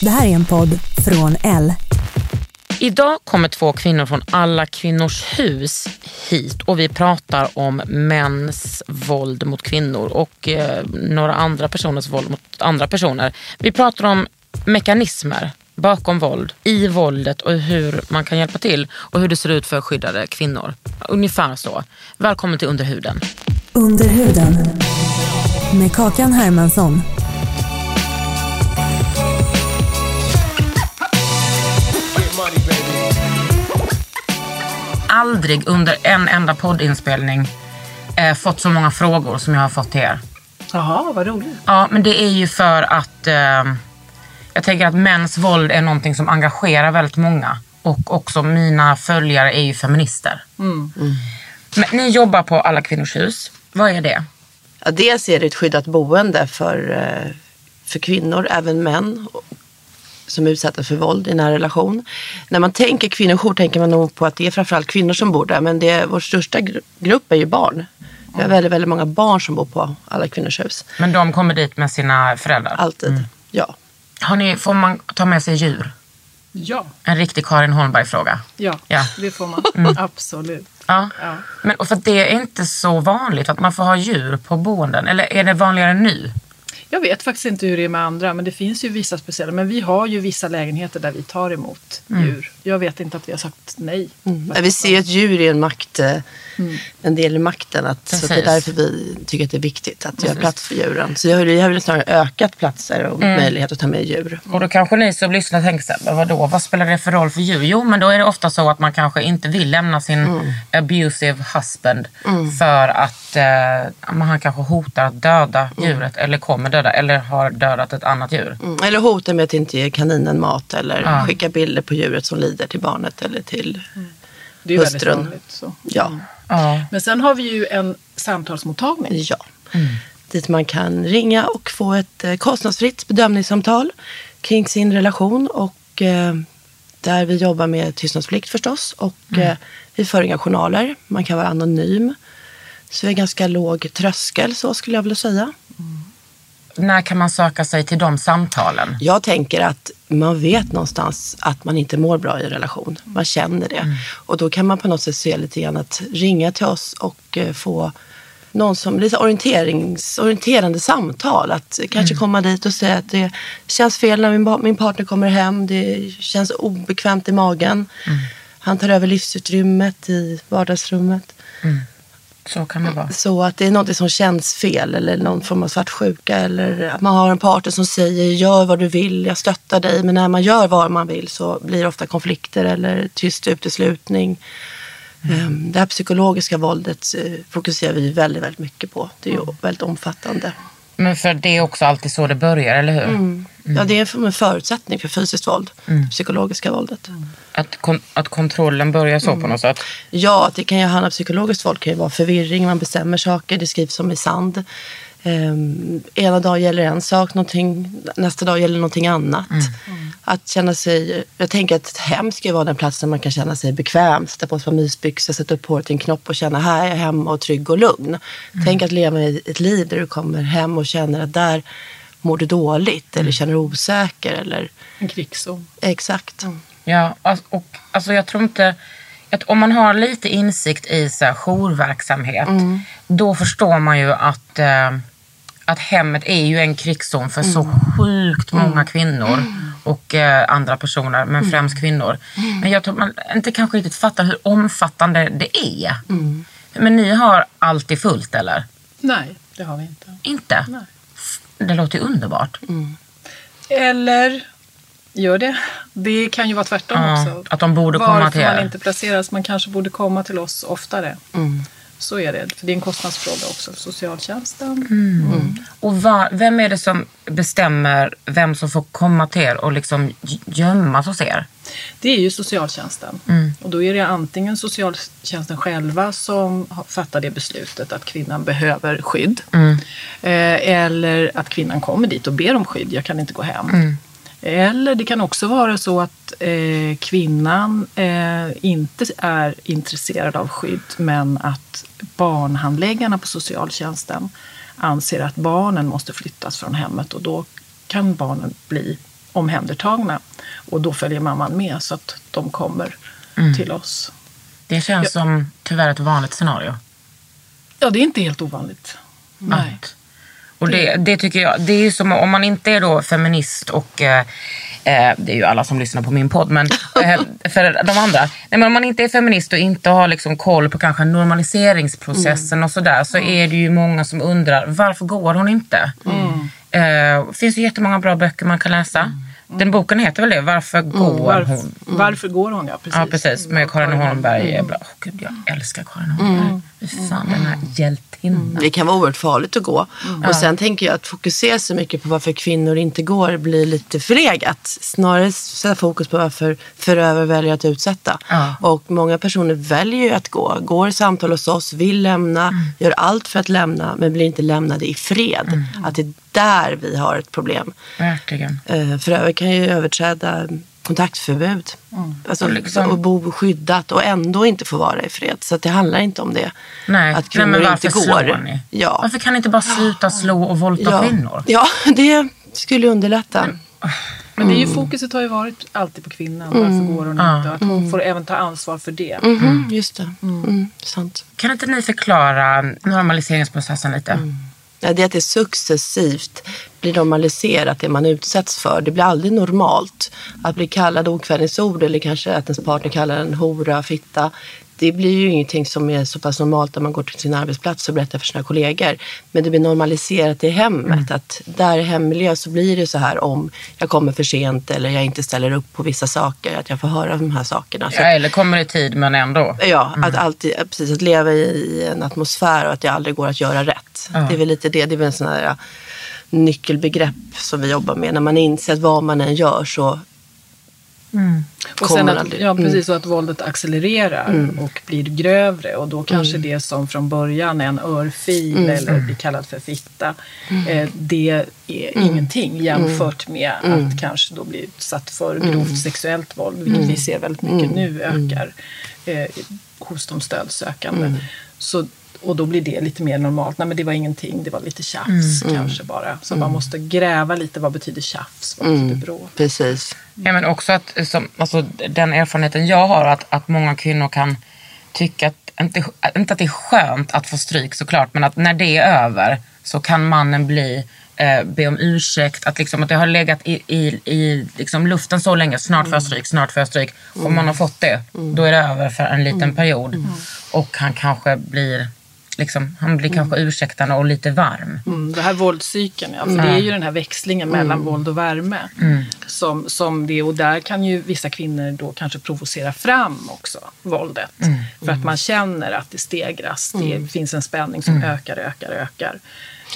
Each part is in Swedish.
Det här är en podd från L. Idag kommer två kvinnor från Alla kvinnors hus hit och vi pratar om mäns våld mot kvinnor och eh, några andra personers våld mot andra personer. Vi pratar om mekanismer bakom våld, i våldet och hur man kan hjälpa till och hur det ser ut för skyddade kvinnor. Ungefär så. Välkommen till Underhuden. Under huden. Med Kakan Hermansson. Aldrig under en enda poddinspelning eh, fått så många frågor som jag har fått till er. Jaha, vad roligt. Ja, men det är ju för att eh, jag tänker att mäns våld är någonting som engagerar väldigt många. Och också mina följare är ju feminister. Mm. Men ni jobbar på Alla kvinnors hus. Vad är det? Ja, dels är det ett skyddat boende för, eh, för kvinnor, även män som är utsatta för våld i nära relation. När man tänker kvinnojour tänker man nog på att det är framförallt kvinnor som bor där. Men det är, vår största gru- grupp är ju barn. Vi har väldigt, väldigt många barn som bor på Alla kvinnors hus. Men de kommer dit med sina föräldrar. Alltid. Ja. Har ni, får man ta med sig djur? Ja, En riktig Karin Holmberg-fråga. ja, Ja. det får man. Absolut. Ja. Ja. Men och för att det är inte så vanligt att man får ha djur på boenden. Eller är det vanligare nu? Jag vet faktiskt inte hur det är med andra, men det finns ju vissa speciella. Men vi har ju vissa lägenheter där vi tar emot djur. Jag vet inte att vi har sagt nej. Mm. Vi ser att djur är en makt, eh, en del i makten. Att, så det är Precis. därför vi tycker att det är viktigt att göra plats för djuren. Så har- vi har väl snarare ökat platser och möjlighet att ta med djur. Och då kanske ni som lyssnar tänker så här, "Men vadå, vad spelar det för roll för djur? Jo, men då är det ofta så att man kanske inte vill lämna sin Mm. abusive husband för att eh, men han kanske hotar att döda djuret eller kommer döda eller har dödat ett annat djur. Mm. Eller hota med att inte ge kaninen mat eller Ja. skicka bilder på djuret som lider till barnet eller till Det är väldigt Hustrun. vanligt. Så. ja. Ja. Men sen har vi ju en samtalsmottagning. ja. Dit man kan ringa och få ett eh, kostnadsfritt bedömningssamtal kring sin relation och eh, där vi jobbar med tystnadsplikt förstås och eh, vi för inga journaler. Man kan vara anonym. Så vi har ganska låg tröskel så skulle jag vilja säga. När kan man söka sig till de samtalen? Jag tänker att man vet någonstans att man inte mår bra i en relation. Man känner det. Och då kan man på något sätt se lite grann att ringa till oss och eh, få någon som, lite orienterings, orienterande samtal. Att kanske komma dit och säga att det känns fel när min, min partner kommer hem. Det känns obekvämt i magen. Han tar över livsutrymmet i vardagsrummet. Så kan det vara. Så att det är något som känns fel eller någon form av svartsjuka eller att man har en partner som säger gör vad du vill, jag stöttar dig. Men när man gör vad man vill så blir det ofta konflikter eller tyst uteslutning. Ehm, Det här psykologiska våldet eh, fokuserar vi väldigt, väldigt mycket på. Det är ju väldigt omfattande. Men för det är också alltid så det börjar, eller hur? Mm. Ja, det är en förutsättning för fysiskt våld, det psykologiska våldet. Att, kon- att kontrollen börjar så på något sätt. Ja, att det kan ju handla om psykologiskt våld. Det kan ju vara förvirring, man bestämmer saker, det skrivs som i sand. Um, ena dagen gäller en sak, nästa dag gäller någonting annat. Att känna sig, jag tänker att ett hem ska ju vara den plats där man kan känna sig bekväm, sätta på sig ett par mysbyxor, sätta upp håret i en knopp och känna här är jag hemma och trygg och lugn. Tänk att leva i ett liv där du kommer hem och känner att där mår du dåligt eller känner dig osäker eller En krigszon. exakt. Ja, alltså- och alltså jag tror inte... Att om man har lite insikt i så här, jourverksamhet, då förstår man ju att, eh, att hemmet är ju en krigszon för så sjukt många kvinnor och eh, andra personer, men främst kvinnor. Men jag tror man inte kanske riktigt fattar hur omfattande det är. Men ni har alltid fullt eller? Nej, det har vi inte. Inte? Nej. Det låter ju underbart. Eller gör det. Det kan ju vara tvärtom Ja, också. att de borde komma Varför till er. man inte placeras. Man kanske borde komma till oss oftare. Mm. Så är det. För det är en kostnadsfråga också för socialtjänsten. Mm. Och va, vem är det som bestämmer vem som får komma till er och liksom gömmas hos er? Det är ju socialtjänsten. Mm. Och då är det antingen socialtjänsten själva som fattar det beslutet att kvinnan behöver skydd. Mm. Eh, eller att kvinnan kommer dit och ber om skydd. Jag kan inte gå hem. Mm. Eller det kan också vara så att eh, kvinnan eh, inte är intresserad av skydd men att barnhandläggarna på socialtjänsten anser att barnen måste flyttas från hemmet och då kan barnen bli omhändertagna. Och då följer mamman med så att de kommer till oss. Det känns som tyvärr ett vanligt scenario. Ja, det är inte helt ovanligt. Nej. Att, och det, det tycker jag, det är som om man inte är då feminist och eh, eh, det är ju alla som lyssnar på min podd, men eh, för de andra. Nej, men om man inte är feminist och inte har liksom koll på kanske normaliseringsprocessen och sådär så är det ju många som undrar varför går hon inte? Eh, Det finns ju jättemånga bra böcker man kan läsa. Den boken heter väl det? Varför går Varför, hon? varför går hon? Ja, precis. Ja precis, med Karin Holmberg. är bra. Åh, Gud, jag älskar Karin Holmberg. Fan, den här hjältinnan. Det kan vara oerhört farligt att gå. Och sen tänker jag att fokusera så mycket på varför kvinnor inte går blir lite förlegat. Snarare sätta fokus på varför förövare väljer att utsätta. Och många personer väljer ju att gå. Går i samtal hos oss, vill lämna, gör allt för att lämna men blir inte lämnade i fred. Att det är där vi har ett problem. Verkligen. Eh, Förövare kan ju överträda kontaktförbud. Alltså, Och liksom- och bo skyddat och ändå inte få vara i fred. Så att det handlar inte om det. Nej, att Nej kvinnor men inte varför går. slår ni? Ja. Varför kan ni inte bara sluta slå och våldta ja. kvinnor? Ja, det skulle underlätta. Men det är ju, fokuset har ju varit alltid på kvinnan. Varför går hon inte? Att hon får även ta ansvar för det. Mhm, Just det. Mm, sant. Kan inte ni förklara normaliseringsprocessen lite? Mm. Ja, det är att det successivt blir normaliserat det man utsätts för. Det blir aldrig normalt. Att bli kallad okvädningsord eller kanske att ens partner kallar en hora, fitta. Det blir ju ingenting som är så pass normalt när man går till sin arbetsplats och berättar för sina kollegor. Men det blir normaliserat i hemmet. Att där i hemmiljö så blir det så här om jag kommer för sent eller jag inte ställer upp på vissa saker. Att jag får höra de här sakerna. Så Ja, eller kommer i tid men ändå. Ja, att alltid precis, att leva i en atmosfär och att det aldrig går att göra rätt. Ja. Det är väl lite det. Det är väl en sån här nyckelbegrepp som vi jobbar med. När man inser att vad man än gör så Och sen att, ja, Mm. precis, så att våldet accelererar och blir grövre. Och då kanske det som från början är en örfil eller blir kallad för fitta. Eh, det är ingenting jämfört med att kanske då bli utsatt för grovt sexuellt våld. Vilket vi ser väldigt mycket nu ökar eh, hos de stödsökande. Så, och då blir det lite mer normalt. Nej men det var ingenting, det var lite tjafs kanske bara. Så man måste gräva lite, vad betyder tjafs? Vad betyder bråk? precis. Ja, men också att som, alltså, den erfarenheten jag har att, att många kvinnor kan tycka att, inte, inte att det är skönt att få stryk såklart, men att när det är över så kan mannen bli eh, be om ursäkt, att, liksom, att det har legat i, i, i liksom luften så länge, snart får jag stryk, snart får jag stryk. Om man har fått det, då är det över för en liten period. Och han kanske blir, liksom, han blir kanske ursäktande och lite varm. Mm, det här våldscykeln, ja, för det är ju den här växlingen mellan våld och värme. Som, som det, och där kan ju vissa kvinnor då kanske provocera fram också våldet. För att man känner att det stegras, det finns en spänning som ökar, ökar, ökar.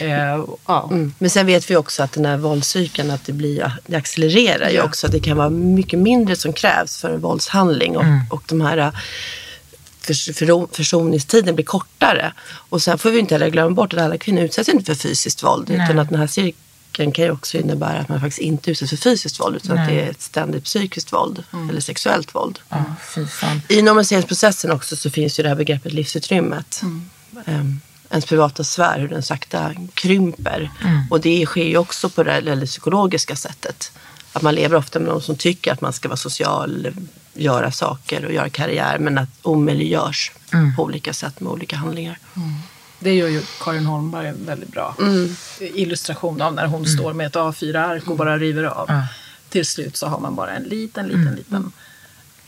Eh, ja. Mm. Men sen vet vi också att den här våldscykeln, att det, blir, det accelererar ju också. Det kan vara mycket mindre som krävs för en våldshandling och, och de här för, försoningstiden blir kortare. Och sen får vi inte heller glömma bort att alla kvinnor utsätts inte för fysiskt våld. Utan att den här cirkeln kan ju också innebära att man faktiskt inte utsätts för fysiskt våld utan att det är ett ständigt psykiskt våld eller sexuellt våld. Ja. I normaliseringsprocessen också så finns ju det här begreppet livsutrymmet. Um, ens privata sfär, hur den sakta krymper. Och det sker ju också på det eller psykologiska sättet. Att man lever ofta med någon som tycker att man ska vara social, göra saker och göra karriär men att omöjliggörs på olika sätt med olika handlingar. Det gör ju Karin Holmberg en väldigt bra Mm. illustration av när hon står med ett A4-ark och bara river av. Till slut så har man bara en liten, liten, liten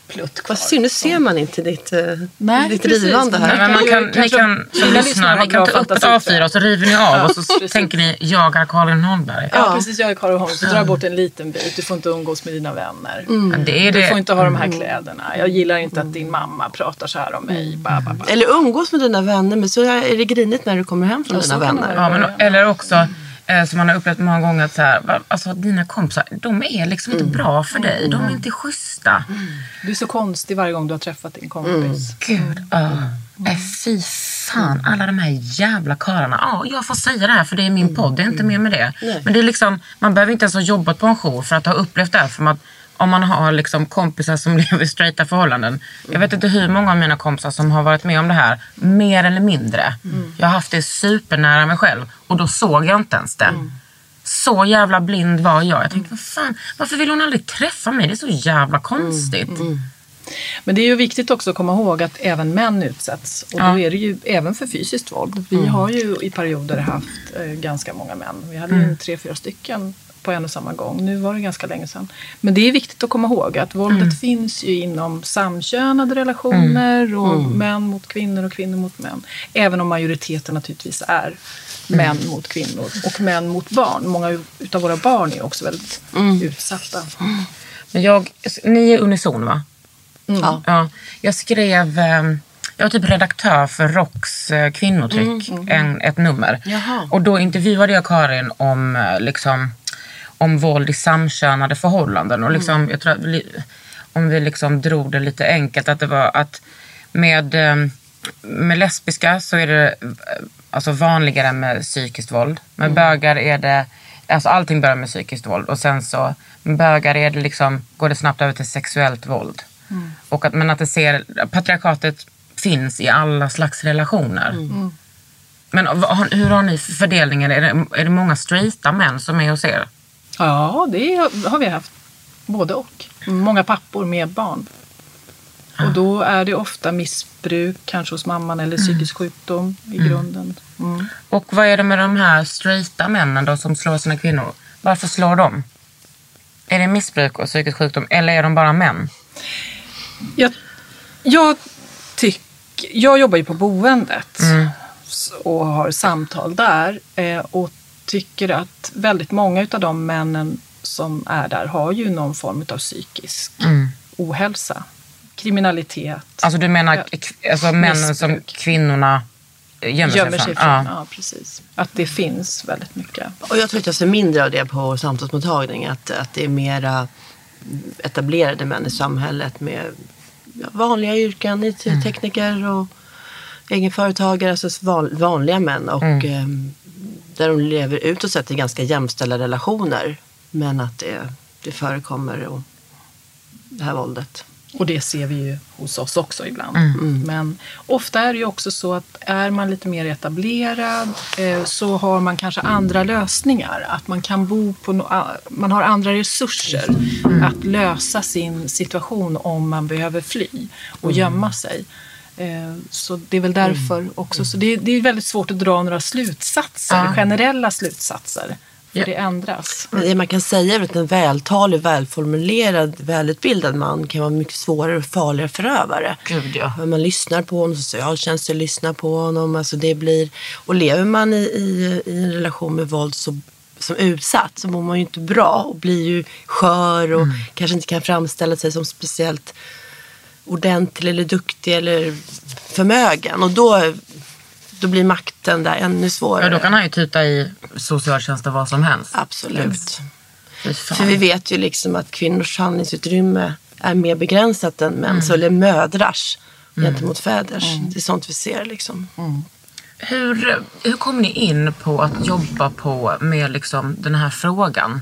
plutt kvar. Vad synd, nu ser man inte ditt, eh, Nej, ditt precis. rivande här. Nej, men man kan, ni kan, som lyssnar, ni kan ta upp ett fantasi för A4 och så river ni av och så precis. tänker ni, jag är Karin Holmberg. Ja, precis. Jag är Karin Holm. Så drar bort en liten bit. Du får inte umgås med dina vänner. Men det är Du det. får inte ha de här kläderna. Jag gillar inte att din mamma pratar så här om mig. Ba, ba, ba. Eller umgås med dina vänner men så är det grinigt när du kommer hem från Ja, dina vänner. Ja, men, eller också, eh, som man har upplevt många gånger, att så här, alltså, dina kompisar, de är liksom inte bra för dig. De är inte schyssta. Du är så konstig varje gång du har träffat din kompis. Gud, ja. Äh, fy fan, alla de här jävla karlarna. Ja, jag får säga det här för det är min podd, det är inte mer med det. Men det är liksom, man behöver inte ens ha jobbat på en jour för att ha upplevt det här. För att om man har liksom kompisar som lever i straighta förhållanden. Jag vet inte hur många av mina kompisar som har varit med om det här, mer eller mindre. Jag har haft det supernära mig själv och då såg jag inte ens det. Så jävla blind var jag. Jag tänkte, vad fan, varför vill hon aldrig träffa mig? Det är så jävla konstigt. Men det är ju viktigt också att komma ihåg att även män utsätts. Och då Ja. är det ju även för fysiskt våld. Vi har ju i perioder haft eh, ganska många män. Vi hade ju tre, fyra stycken på en och samma gång. Nu var det ganska länge sedan. Men det är viktigt att komma ihåg att våldet finns ju inom samkönade relationer och män mot kvinnor och kvinnor mot män. Även om majoriteten naturligtvis är män mot kvinnor och män mot barn. Många utav våra barn är också väldigt utsatta. Men jag, ni är unison va? Ja. Ja, jag skrev, eh, jag var typ redaktör för ROKs eh, kvinnotryck, en, ett nummer. Jaha. Och då intervjuade jag Karin om, eh, liksom, om våld i samkönade förhållanden. Och liksom, jag tror att om vi liksom drog det lite enkelt, att det var att med, eh, med lesbiska så är det eh, alltså vanligare med psykiskt våld. Med bögar är det, alltså allting börjar med psykiskt våld. Och sen så, med bögar är det liksom, går det snabbt över till sexuellt våld. Och att, men att det ser, patriarkatet finns i alla slags relationer. Men vad har- hur har ni fördelningen? Är det, är det många straighta män som är hos er? Ja, det har vi haft. Både och. Många pappor med barn. Och då är det ofta missbruk, kanske hos mamman, eller psykisk sjukdom i grunden. Mm. Och vad är det med de här straighta männen då som slår sina kvinnor? Varför slår de? Är det missbruk och psykisk sjukdom eller är de bara män? Jag, jag, tyck, jag jobbar ju på boendet s- och har samtal där. Eh, och tycker att väldigt många av de männen som är där har ju någon form av psykisk ohälsa. Kriminalitet. Alltså du menar alltså männen som kvinnorna gömmer, gömmer sig sig från? från. Ja. Ja. precis. Att det finns väldigt mycket. Och jag tror att jag ser mindre av det på samtalsmottagning. Att, att det är mera etablerade män i samhället med vanliga yrken, IT-tekniker och egenföretagare. Alltså van, vanliga män. Och ehm, där de lever ut och sett i ganska jämställda relationer. Men att det, det förekommer och det här våldet. Och det ser vi ju hos oss också ibland. Mm. Men ofta är det ju också så att är man lite mer etablerad eh, så har man kanske andra lösningar. Att man kan bo på, no- man har andra resurser Mm. att lösa sin situation om man behöver fly och Mm. gömma sig. Eh, Så det är väl därför också. Så det, det är väldigt svårt att dra några slutsatser, Ja. generella slutsatser. För Ja. det ändras. Men Det man kan säga är att en vältalig, välformulerad, välutbildad man kan vara mycket svårare och farligare förövare. Gud ja. Man lyssnar på honom, socialtjänsten lyssnar på honom. Alltså det blir, och lever man i, i, i en relation med våld så, som utsatt så mår man ju inte bra och blir ju skör och kanske inte kan framställa sig som speciellt ordentlig eller duktig eller förmögen. Och då, då blir makten där ännu svårare. Ja, då kan han ju tuta i socialtjänsten vad som helst. Absolut. För vi vet ju liksom att kvinnors handlingsutrymme är mer begränsat än mäns, eller mödrars gentemot fäders. Det är sånt vi ser liksom. Hur, hur kom ni in på att jobba på med liksom den här frågan?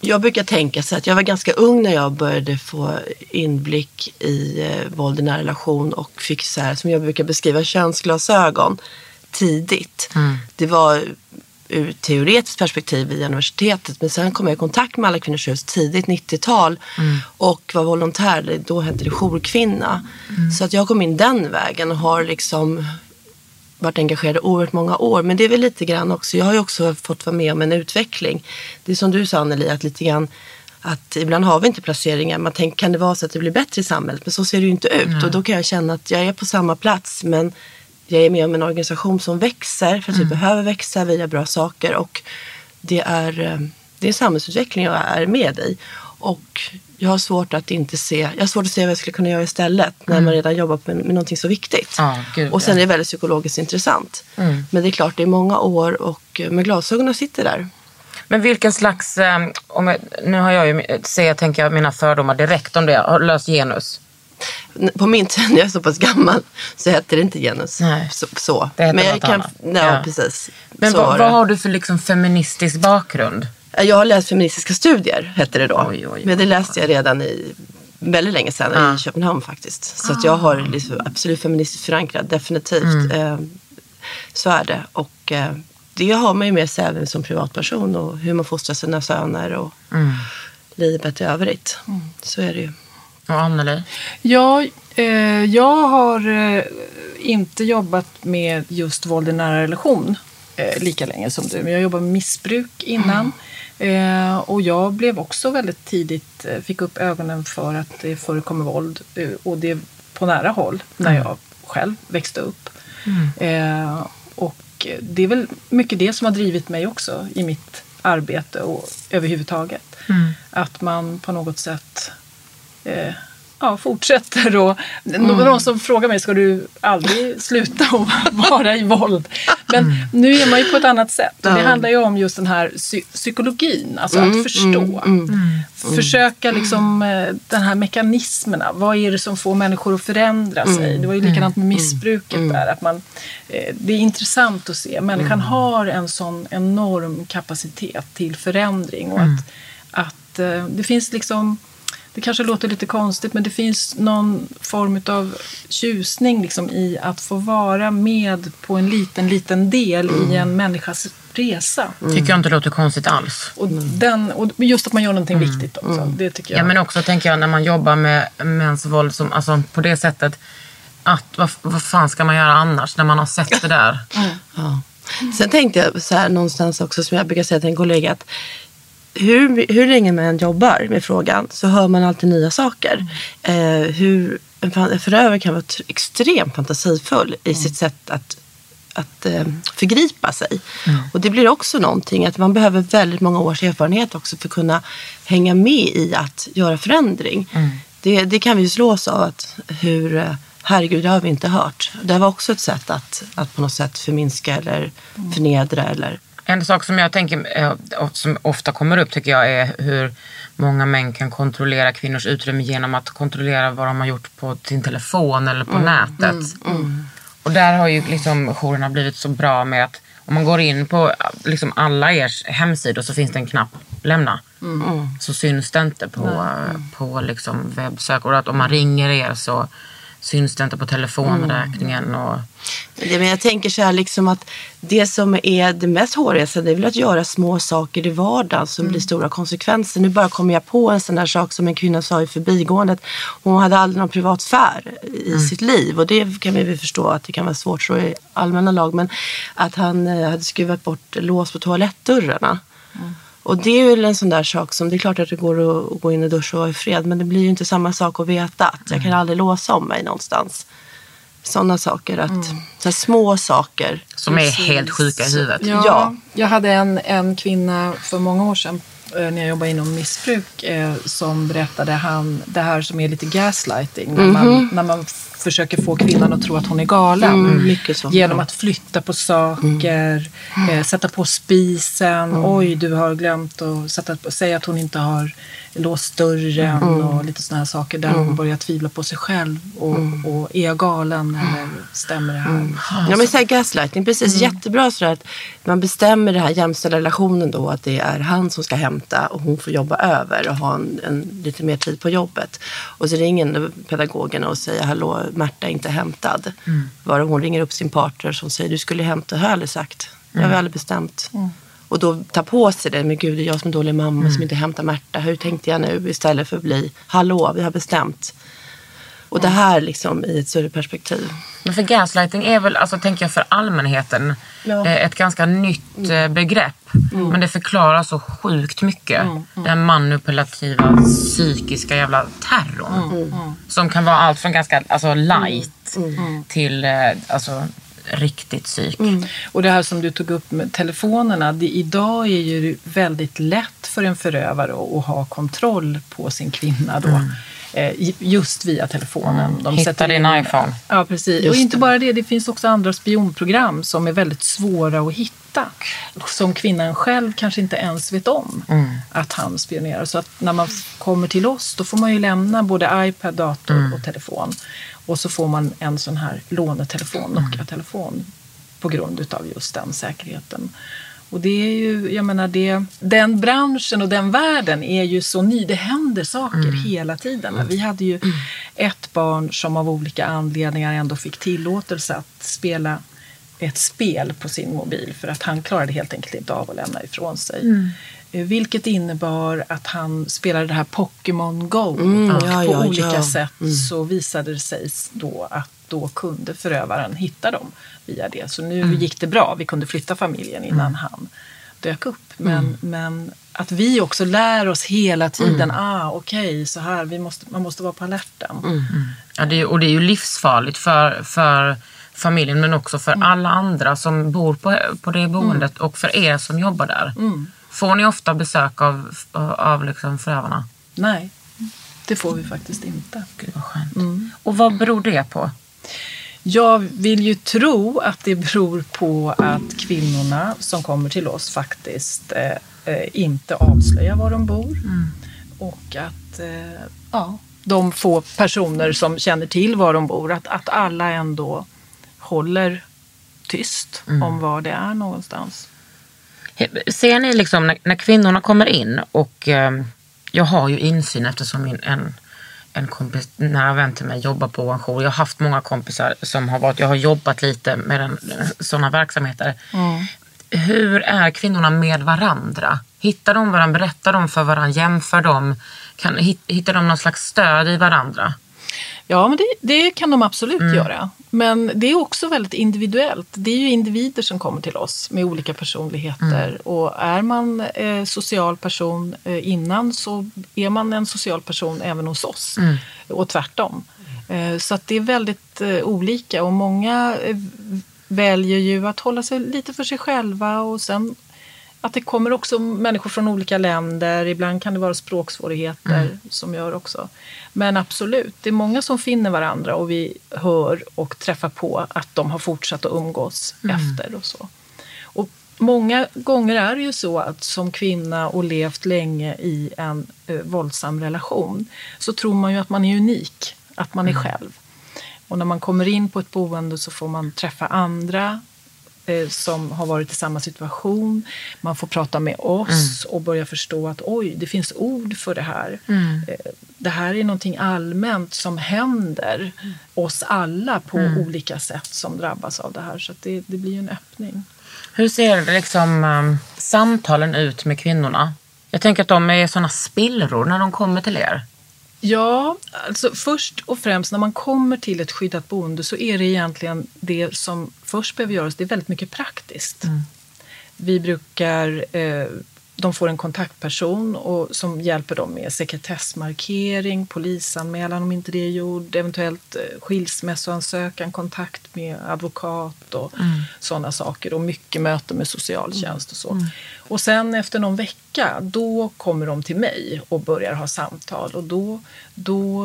Jag brukar tänka så att jag var ganska ung när jag började få inblick i eh, våld i nära relation och fick så här, som jag brukar beskriva, könsglasögon tidigt. Det var ur teoretiskt perspektiv via universitetet men sen kom jag i kontakt med Alla Kvinnors Hus tidigt 90-tal och var volontär, då hette det jourkvinna. Så att jag kom in den vägen och har liksom varit engagerad i oerhört många år. Men det är väl lite grann också, jag har ju också fått vara med om en utveckling. Det är som du sa Anneli, att lite grann att ibland har vi inte placeringar. Man tänker, kan det vara så att det blir bättre i samhället? Men så ser det ju inte ut. Och då kan jag känna att jag är på samma plats men jag är med om en organisation som växer för att vi behöver växa, vi gör bra saker och det är, eh, det är samhällsutveckling jag är med i. Och jag har svårt att inte se, jag har svårt att se vad jag skulle kunna göra istället när man redan jobbar med, med någonting så viktigt. Ja, gud, och sen ja. är det väldigt psykologiskt intressant. Men det är klart, det är många år och eh, med glasögonen sitter där. Men vilken slags, eh, om jag, nu har jag ju, ser jag, tänker jag, mina fördomar direkt om det. Har löst genus? På min tid, när jag är så pass gammal, så hette det inte genus. Nej. Så, så. Det hette Men jag något kan, annat. ja, Ja. precis. Men vad, vad har du för liksom feministisk bakgrund? Jag har läst feministiska studier, hette det då. Oj, oj, oj. Men det läste jag redan i väldigt länge sedan Ja. i Köpenhamn faktiskt. Så att jag har liksom absolut feministiskt förankrad, definitivt. Mm. Eh, så är det. Och eh, det har man ju med sig även som privatperson och hur man fostrar sina söner och Mm. livet i övrigt. Så är det ju. Och Anneli? Ja, eh, jag har eh, inte jobbat med just våld i nära relation eh, lika länge som du. Men jag jobbade med missbruk innan. Eh, och jag blev också väldigt tidigt, eh, fick upp ögonen för att det förekommer våld. Eh, och det på nära håll när jag själv växte upp. Eh, och det är väl mycket det som har drivit mig också i mitt arbete och överhuvudtaget. Att man på något sätt eh, ja, fortsätter och någon som frågar mig, ska du aldrig sluta att vara i våld? Men nu är man ju på ett annat sätt. Och det handlar ju om just den här psy- psykologin, alltså att förstå. Försöka liksom eh, den här mekanismerna. Vad är det som får människor att förändra sig? Det var ju likadant med missbruket där. Att man, eh, det är intressant att se. Människan har en sån enorm kapacitet till förändring. Och att, att eh, det finns liksom det kanske låter lite konstigt men det finns någon form av tjusning liksom i att få vara med på en liten, liten del i en människas resa. Tycker jag inte låter konstigt alls. Och, den, och just att man gör någonting viktigt också. Det tycker jag. Ja, men också tänker jag när man jobbar med mäns våld som, alltså, på det sättet att vad, vad fan ska man göra annars när man har sett det där? Ja. Sen tänkte jag så här någonstans också som jag brukar säga till en kollega att hur, hur länge man än jobbar med frågan så hör man alltid nya saker. Eh, hur en förövare kan vara tr- extremt fantasifull i sitt sätt att, att eh, förgripa sig. Och det blir också någonting att man behöver väldigt många års erfarenhet också för att kunna hänga med i att göra förändring. Det, det kan vi ju slås av att hur eh, Herregud, det har vi inte hört. Det var också ett sätt att, att på något sätt förminska eller förnedra. Eller, En sak som jag tänker, eh, som ofta kommer upp tycker jag är hur många män kan kontrollera kvinnors utrymme genom att kontrollera vad de har gjort på sin telefon eller på nätet. Och där har ju liksom jourerna blivit så bra med att om man går in på liksom alla ers hemsidor så finns det en knapp lämna. Så syns det inte på, eh, på liksom webbsök. Och att om man ringer er så syns det inte på telefonräkningen. Och, det, men jag tänker så här liksom att det som är det mest hårigaste det är väl att göra små saker i vardagen som blir stora konsekvenser. Nu bara kommer jag på en sån där sak som en kvinna sa i förbigåendet. Hon hade aldrig någon privat sfär i sitt liv och det kan vi väl förstå att det kan vara svårt så i allmänna lag. Men att han eh, hade skruvat bort lås på toalettdörrarna. Och det är väl en sån där sak som, det är klart att det går att, att gå in och duscha och vara i fred, men det blir ju inte samma sak att veta att jag kan aldrig låsa om mig någonstans. Sådana saker, att, så här små saker. som är helt sjuka i huvudet. Ja, Ja. Jag hade en, en kvinna för många år sedan eh, när jag jobbade inom missbruk eh, som berättade han, det här som är lite gaslighting. När, man, när man försöker få kvinnan att tro att hon är galen. Mm, så. Genom att flytta på saker, eh, sätta på spisen. Oj, du har glömt att sätta på, säga att hon inte har låst dörren och lite sådana här saker där hon börjar tvivla på sig själv. Och, och är jag galen eller stämmer det här? Ja men så här gaslighting, precis jättebra så att man bestämmer den här jämställda relationen då att det är han som ska hämta och hon får jobba över och ha en, en, lite mer tid på jobbet. Och så ringer pedagogen och säger hallå Märta är inte hämtad. Bara hon ringer upp sin partner som säger du skulle hämta, har jag aldrig sagt. Det har aldrig bestämt. Och då ta på sig det, men gud det är jag som är dålig mamma som inte hämtar Märta. Hur tänkte jag nu? Istället för att bli hallå vi har bestämt. Och det här liksom i ett större perspektiv. Men för gaslighting är väl, alltså tänker jag för allmänheten, Ja. eh, ett ganska nytt eh, begrepp. Men det förklarar så sjukt mycket. Den manipulativa psykiska jävla terrorn. Som kan vara allt från ganska alltså, light till eh, alltså, riktigt psyk. Och det här som du tog upp med telefonerna. Det, idag är ju väldigt lätt för en förövare att, ha kontroll på sin kvinna då. Eh, just via telefonen. De Hitta din in- iPhone. Ja, precis. och inte bara det, det finns också andra spionprogram som är väldigt svåra att hitta. Som kvinnan själv kanske inte ens vet om att han spionerar. Så att när man kommer till oss då får man ju lämna både iPad, dator och telefon. Och så får man en sån här lånetelefon, Nokia-telefon på grund utav just den säkerheten. Och det är ju, jag menar det, den branschen och den världen är ju så ny. Det händer saker hela tiden. Vi hade ju ett barn som av olika anledningar ändå fick tillåtelse att spela ett spel på sin mobil för att han klarade helt enkelt inte av att lämna ifrån sig. Eh, Vilket innebar att han spelade det här Pokémon Go och ja, på ja, olika ja. sätt så visade det sig då att då kunde förövaren hitta dem via det. Så nu gick det bra. Vi kunde flytta familjen innan han dök upp. Men, men att vi också lär oss hela tiden, ah okej, så här, vi måste, man måste vara på alerten. Ja, det är, och det är ju livsfarligt för, för familjen men också för alla andra som bor på, på det boendet och för er som jobbar där. Får ni ofta besök av, av liksom förövarna? Nej, det får vi faktiskt inte. Gud vad skönt. Och vad beror det på? Jag vill ju tro att det beror på att kvinnorna som kommer till oss faktiskt eh, eh, inte avslöjar var de bor. Och att eh, ja, de få personer som känner till var de bor, att, att alla ändå håller tyst om var det är någonstans. Ser ni liksom när, när kvinnorna kommer in och eh, jag har ju insyn eftersom min, en, en kompis, nära vän till mig jobbar på en jour. Jag har haft många kompisar som har varit, jag har jobbat lite med sådana verksamheter. Hur är kvinnorna med varandra? Hittar de varandra? Berättar de för varandra? Jämför de? Kan, hit- hittar de någon slags stöd i varandra? Ja, men det, det kan de absolut göra. Men det är också väldigt individuellt. Det är ju individer som kommer till oss med olika personligheter. Och är man eh, social person eh, innan så är man en social person även hos oss. Och tvärtom. Eh, så att det är väldigt eh, olika och många eh, väljer ju att hålla sig lite för sig själva och sen att det kommer också människor från olika länder. Ibland kan det vara språksvårigheter som gör också. Men absolut, det är många som finner varandra och vi hör och träffar på att de har fortsatt att umgås efter och så. Och många gånger är det ju så att som kvinna och levt länge i en eh, våldsam relation så tror man ju att man är unik, att man är själv. Och när man kommer in på ett boende så får man träffa andra eh, som har varit i samma situation. Man får prata med oss och börja förstå att oj, det finns ord för det här. Eh, Det här är någonting allmänt som händer oss alla på olika sätt som drabbas av det här. Så det, det blir ju en öppning. Hur ser liksom, um, samtalen ut med kvinnorna? Jag tänker att de är såna spillror när de kommer till er. Ja, alltså först och främst när man kommer till ett skyddat boende så är det egentligen det som först behöver göras, det är väldigt mycket praktiskt. Vi brukar, eh, de får en kontaktperson och, som hjälper dem med sekretessmarkering, polisanmälan om inte det är gjord, eventuellt eh, skilsmässoansökan, kontakt med advokat och sådana saker och mycket möten med socialtjänst och så. Och sen efter någon vecka, då kommer de till mig och börjar ha samtal och då, då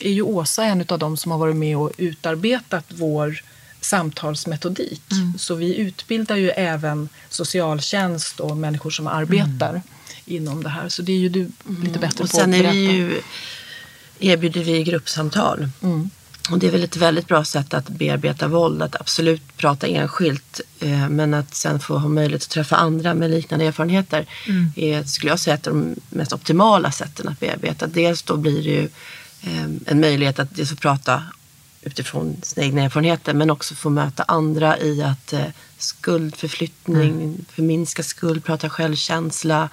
är ju Åsa en av de som har varit med och utarbetat vår samtalsmetodik. Så vi utbildar ju även socialtjänst och människor som arbetar inom det här. Så det är ju du lite bättre Och på att sen är berätta. vi ju, erbjuder vi gruppsamtal. Och det är väl ett väldigt bra sätt att bearbeta våld, att absolut prata enskilt eh, men att sen få ha möjlighet att träffa andra med liknande erfarenheter är, skulle jag säga, ett av de mest optimala sätten att bearbeta. Dels då blir det ju eh, en möjlighet att dels få prata utifrån sina egna erfarenheter men också få möta andra i att eh, skuldförflyttning, förminska skuld, prata självkänsla,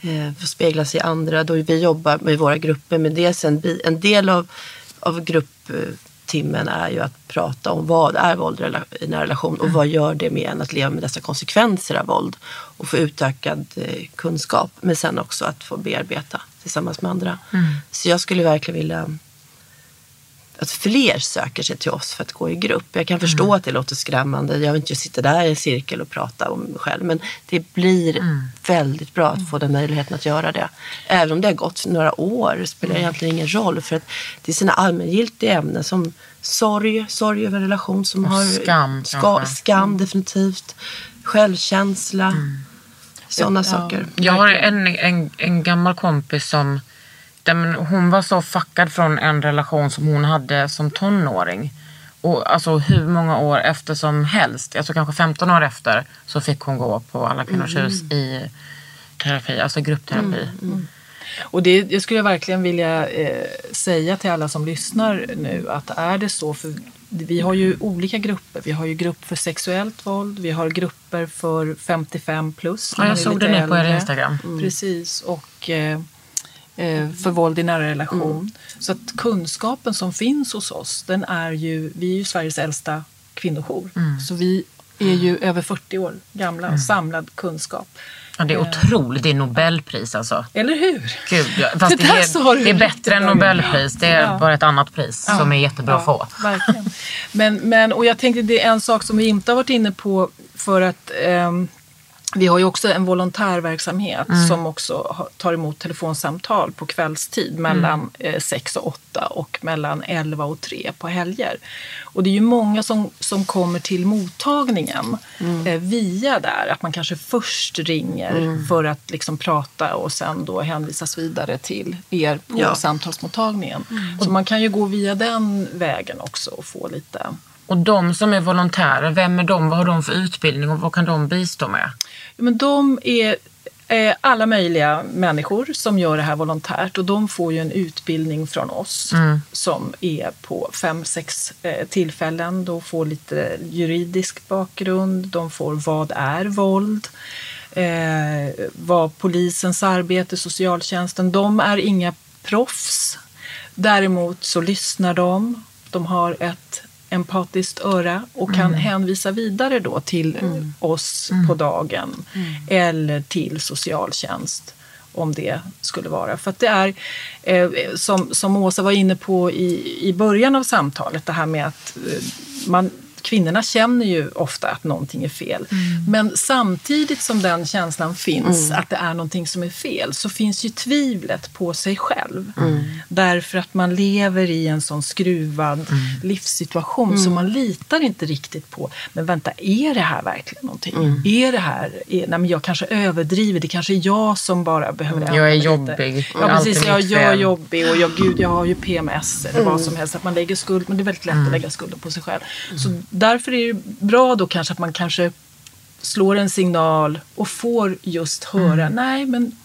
eh, få spegla sig i andra. Då vi jobbar med våra grupper med dels en, en del av av grupptimmen är ju att prata om vad är våld i en relation och vad gör det med en att leva med dessa konsekvenser av våld och få utökad eh, kunskap. Men sen också att få bearbeta tillsammans med andra. Så jag skulle verkligen vilja att fler söker sig till oss för att gå i grupp. Jag kan förstå att det låter skrämmande. Jag vill inte sitta där i en cirkel och prata om mig själv. Men det blir väldigt bra att få den möjligheten att göra det. Även om det har gått några år spelar egentligen ingen roll. För att det är sina allmängiltiga ämnen som sorg, sorg över en relation som Och har skam, ska, skam definitivt. Självkänsla. Sådana saker. Jag har en, en, en gammal kompis som där, men hon var så fuckad från en relation som hon hade som tonåring. Och alltså hur många år efter som helst, alltså kanske 15 år efter, så fick hon gå på Alla kvinnors hus i terapi, alltså gruppterapi. Och det, det skulle jag verkligen vilja eh, säga till alla som lyssnar nu att är det så, för vi har ju olika grupper. Vi har ju grupp för sexuellt våld, vi har grupper för 55 plus. Ja, jag såg det nu på er. Instagram. Precis, och eh, för våld i nära relation. Så att kunskapen som finns hos oss, den är ju, vi är ju Sveriges äldsta kvinnojour. Så vi är ju över 40 år gamla och samlad kunskap. Ja, det är otroligt, det är Nobelpris alltså. Eller hur? Gud, ja, fast Det det, är, det är bättre än. Nobelpris. Det är Ja. bara ett annat pris som är jättebra att få. Verkligen. Men, men, och jag tänkte det är en sak som vi inte har varit inne på för att ehm, vi har ju också en volontärverksamhet Mm. som också tar emot telefonsamtal på kvällstid mellan Mm. eh, 6 och 8 och mellan 11 och 3 på helger. Och det är ju många som, som kommer till mottagningen Mm. eh, via där. Att man kanske först ringer Mm. för att liksom prata och sen då hänvisas vidare till er på Ja. samtalsmottagningen. Mm. Så man kan ju gå via den vägen också och få lite Och de som är volontärer, vem är de? Vad har de för utbildning och vad kan de bistå med? Ja, Men de är eh, alla möjliga människor som gör det här volontärt och de får ju en utbildning från oss som är på fem, sex eh, tillfällen. De får lite juridisk bakgrund, de får vad är våld, eh, vad polisens arbete, socialtjänsten. De är inga proffs. Däremot så lyssnar de, de har ett empatiskt öra och kan hänvisa vidare då till oss på dagen eller till socialtjänst om det skulle vara. För att det är, eh, som, som Åsa var inne på i, i början av samtalet, det här med att eh, man, kvinnorna känner ju ofta att någonting är fel. Men samtidigt som den känslan finns, att det är någonting som är fel, så finns ju tvivlet på sig själv. Därför att man lever i en sån skruvad livssituation så man litar inte riktigt på, men vänta, är det här verkligen någonting? Är det här, är, nej men jag kanske överdriver, det kanske är jag som bara behöver Jag är lite. jobbig. Ja, precis. Jag, jag är jobbig och jag, gud, jag har ju PMS eller vad som helst. Att man lägger skuld, men det är väldigt lätt att lägga skulden på sig själv. Så därför är det bra då kanske att man kanske slår en signal och får just höra, nej men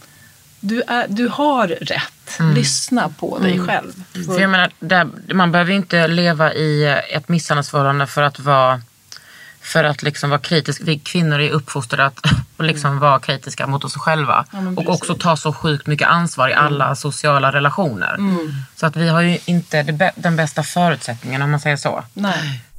du, är, du har rätt. Lyssna på dig själv. För jag menar, där, man behöver inte leva i ett misshandelsförhållande för att vara för att liksom vara kritisk. Vi kvinnor är uppfostrade att liksom vara kritiska mot oss själva. men och också ta så sjukt mycket ansvar i alla sociala relationer. Så att vi har ju inte den bästa förutsättningen om man säger så. Nej.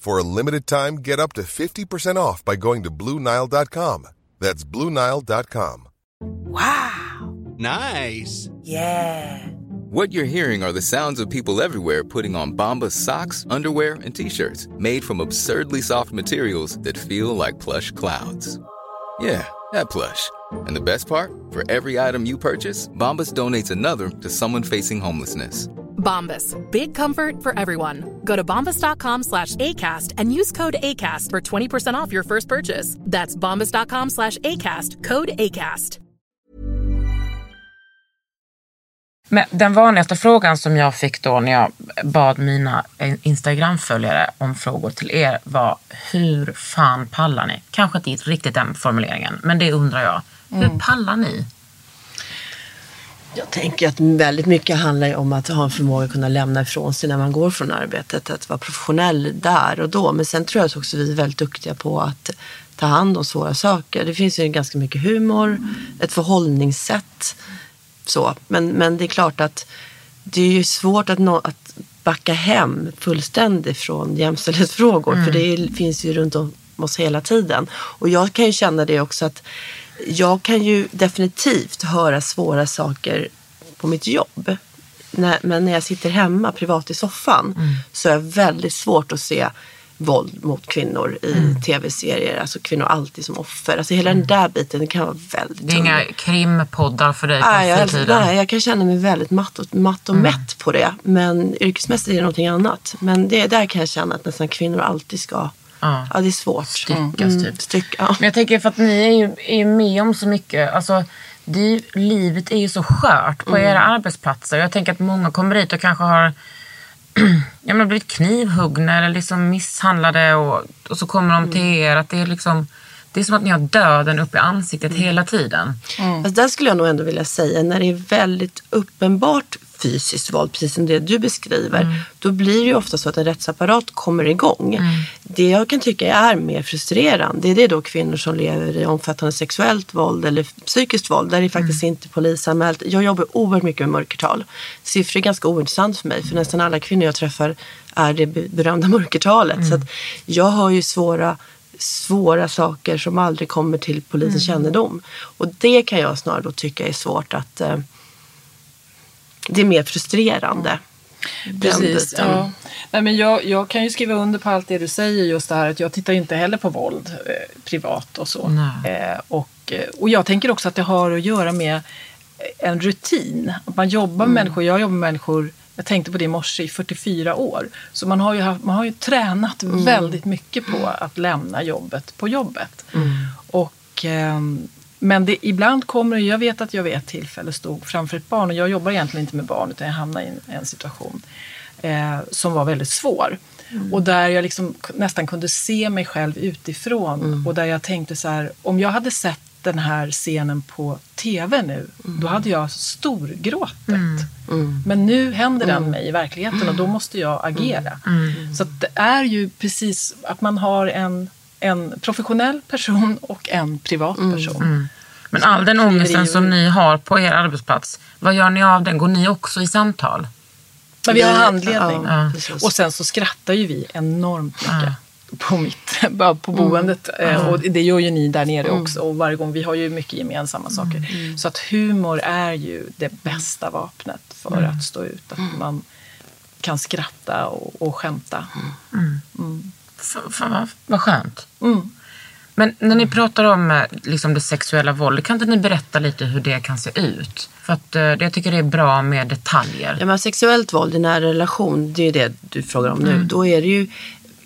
For a limited time, get up to 50% off by going to BlueNile.com. That's BlueNile.com. Wow! Nice. Yeah! What you're hearing are the sounds of people everywhere putting on Bombas socks, underwear, and t-shirts made from absurdly soft materials that feel like plush clouds. Yeah, that plush. And the best part? For every item you purchase, Bombas donates another to someone facing homelessness. Bombas. Big comfort for everyone. Go to bombas.com slash ACAST and use code ACAST for 20% off your first purchase. That's bombas.com slash ACAST. Code ACAST. Men den vanligaste frågan som jag fick då när jag bad mina Instagram-följare om frågor till er var hur fan pallar ni? Kanske inte riktigt den formuleringen, men det undrar jag. Hur pallar ni? Jag tänker att väldigt mycket handlar om att ha en förmåga att kunna lämna ifrån sig när man går från arbetet. Att vara professionell där och då. Men sen tror jag också att vi är väldigt duktiga på att ta hand om svåra saker. Det finns ju ganska mycket humor, ett förhållningssätt. Så. Men, men det är klart att det är ju svårt att, nå, att backa hem fullständigt från jämställdhetsfrågor. För det finns ju runt om oss hela tiden. Och jag kan ju känna det också att jag kan ju definitivt höra svåra saker på mitt jobb. När, men när jag sitter hemma privat i soffan så är det väldigt svårt att se våld mot kvinnor i tv-serier. Alltså kvinnor alltid som offer. Alltså hela den där biten kan vara väldigt Det är inga tung. krimpoddar för dig på Nej, jag, nej, jag kan känna mig väldigt matt och, matt och mätt på det. Men yrkesmässigt är det någonting annat. Men det, där kan jag känna att nästan kvinnor alltid ska... Ja. Ja, det är svårt. Styckas typ. Styck, ja. Men jag tänker för att ni är ju, är ju med om så mycket. Alltså, det är, ju- livet är ju så skört på era arbetsplatser. Jag tänker att många kommer dit och kanske har ja, men blivit knivhuggna eller liksom misshandlade och, och så kommer de till er. Att det, är liksom, det är som att ni har döden upp i ansiktet hela tiden. Alltså där skulle jag nog ändå vilja säga, när det är väldigt uppenbart fysiskt våld, precis som det du beskriver, då blir det ju ofta så att en rättsapparat kommer igång. Det jag kan tycka är mer frustrerande, det är då kvinnor som lever i omfattande sexuellt våld eller psykiskt våld, där det faktiskt inte är polisanmält. Jag jobbar oerhört mycket med mörkertal. Siffror är ganska ointressant för mig, för nästan alla kvinnor jag träffar är det be- berömda mörkertalet. Så att jag har ju svåra svåra saker som aldrig kommer till polisens kännedom. Och det kan jag snarare då tycka är svårt att... Eh, det är mer frustrerande. den Precis. Ja. Nej, men jag, jag kan ju skriva under på allt det du säger just det här att jag tittar inte heller på våld eh, privat och så. Eh, och, eh, och jag tänker också att det har att göra med en rutin. Att man jobbar med människor. Jag jobbar med människor jag tänkte på det i morse i 44 år. Så man har ju, haft, man har ju tränat väldigt mycket på att lämna jobbet på jobbet. Och, ehm, men det, ibland kommer det, jag vet att jag vid ett tillfälle stod framför ett barn och jag jobbar egentligen inte med barn utan jag hamnade i en, en situation eh, som var väldigt svår. Och där jag liksom nästan kunde se mig själv utifrån och där jag tänkte så här, om jag hade sett den här scenen på tv nu, då hade jag storgråtit. Men nu händer den mig i verkligheten och då måste jag agera. Så att det är ju precis att man har en, en professionell person och en privat person. Men all den ångesten som ni har på er arbetsplats, vad gör ni av den? Går ni också i samtal? Men vi har handledning. ja, och sen så skrattar ju vi enormt mycket. På, mitt, på boendet. Eh, Och det gör ju ni där nere också. Och varje gång, vi har ju mycket gemensamma saker. Så att humor är ju det bästa vapnet för att stå ut. Att man kan skratta och, och skämta. Fan vad, vad skönt. Mm. Men när ni pratar om eh, liksom det sexuella våldet, kan inte ni berätta lite hur det kan se ut? För att eh, jag tycker det är bra med detaljer. Ja, men sexuellt våld i nära relation, det är det du frågar om nu. Då är det ju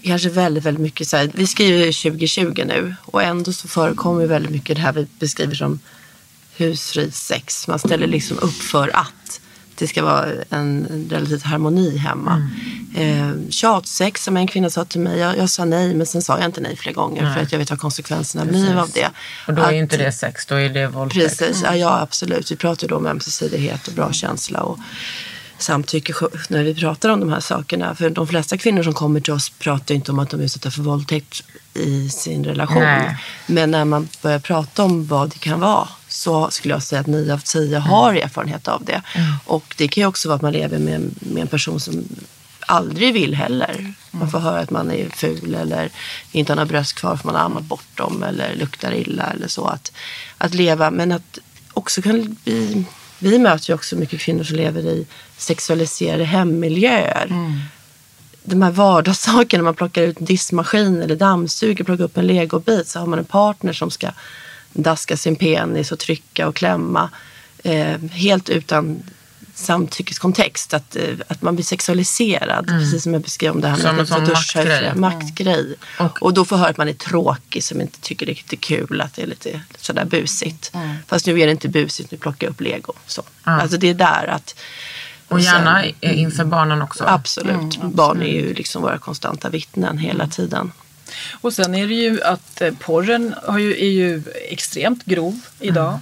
kanske väldigt, väldigt mycket så här, vi skriver 2020 nu och ändå så förekommer väldigt mycket det här vi beskriver som husfri sex. Man ställer liksom upp för att det ska vara en relativ harmoni hemma. Eh, tjatsex som en kvinna sa till mig, jag, jag sa nej men sen sa jag inte nej flera gånger för att jag vet vad konsekvenserna blir av det. Och då är Att- inte det sex, då är det våldtäkt. Precis, ja, ja absolut. Vi pratar ju då om ömsesidighet och bra känsla och samtycke när vi pratar om de här sakerna. För de flesta kvinnor som kommer till oss pratar inte om att de är utsatta för våldtäkt i sin relation. Nej. Men när man börjar prata om vad det kan vara så skulle jag säga att nio av tio har erfarenhet av det. Och det kan ju också vara att man lever med, en- med en person som aldrig vill heller. Man får höra att man är ful eller inte har några bröst kvar för man har ammat bort dem eller luktar illa eller så. Att, att leva, men att också kan bli... Vi möter ju också mycket kvinnor som lever i sexualiserade hemmiljöer. De här vardagssakerna, man plockar ut en diskmaskin eller dammsuger, plockar upp en legobit så har man en partner som ska daska sin penis och trycka och klämma. Eh, helt utan samtyckeskontext. Att, eh, att man blir sexualiserad. Precis som jag beskrev om det här med Som en duscha maktgrej. maktgrej. Och- Och då får höra att man är tråkig som inte tycker det är riktigt kul. Att det är lite sådär busigt. Fast nu är det inte busigt, nu plockar jag upp lego. Så. Alltså det är där att... Och sen- gärna eh, inför barnen också. Absolut. Barn är ju liksom våra konstanta vittnen hela tiden. Och sen är det ju att eh, porren har ju, är ju extremt grov idag.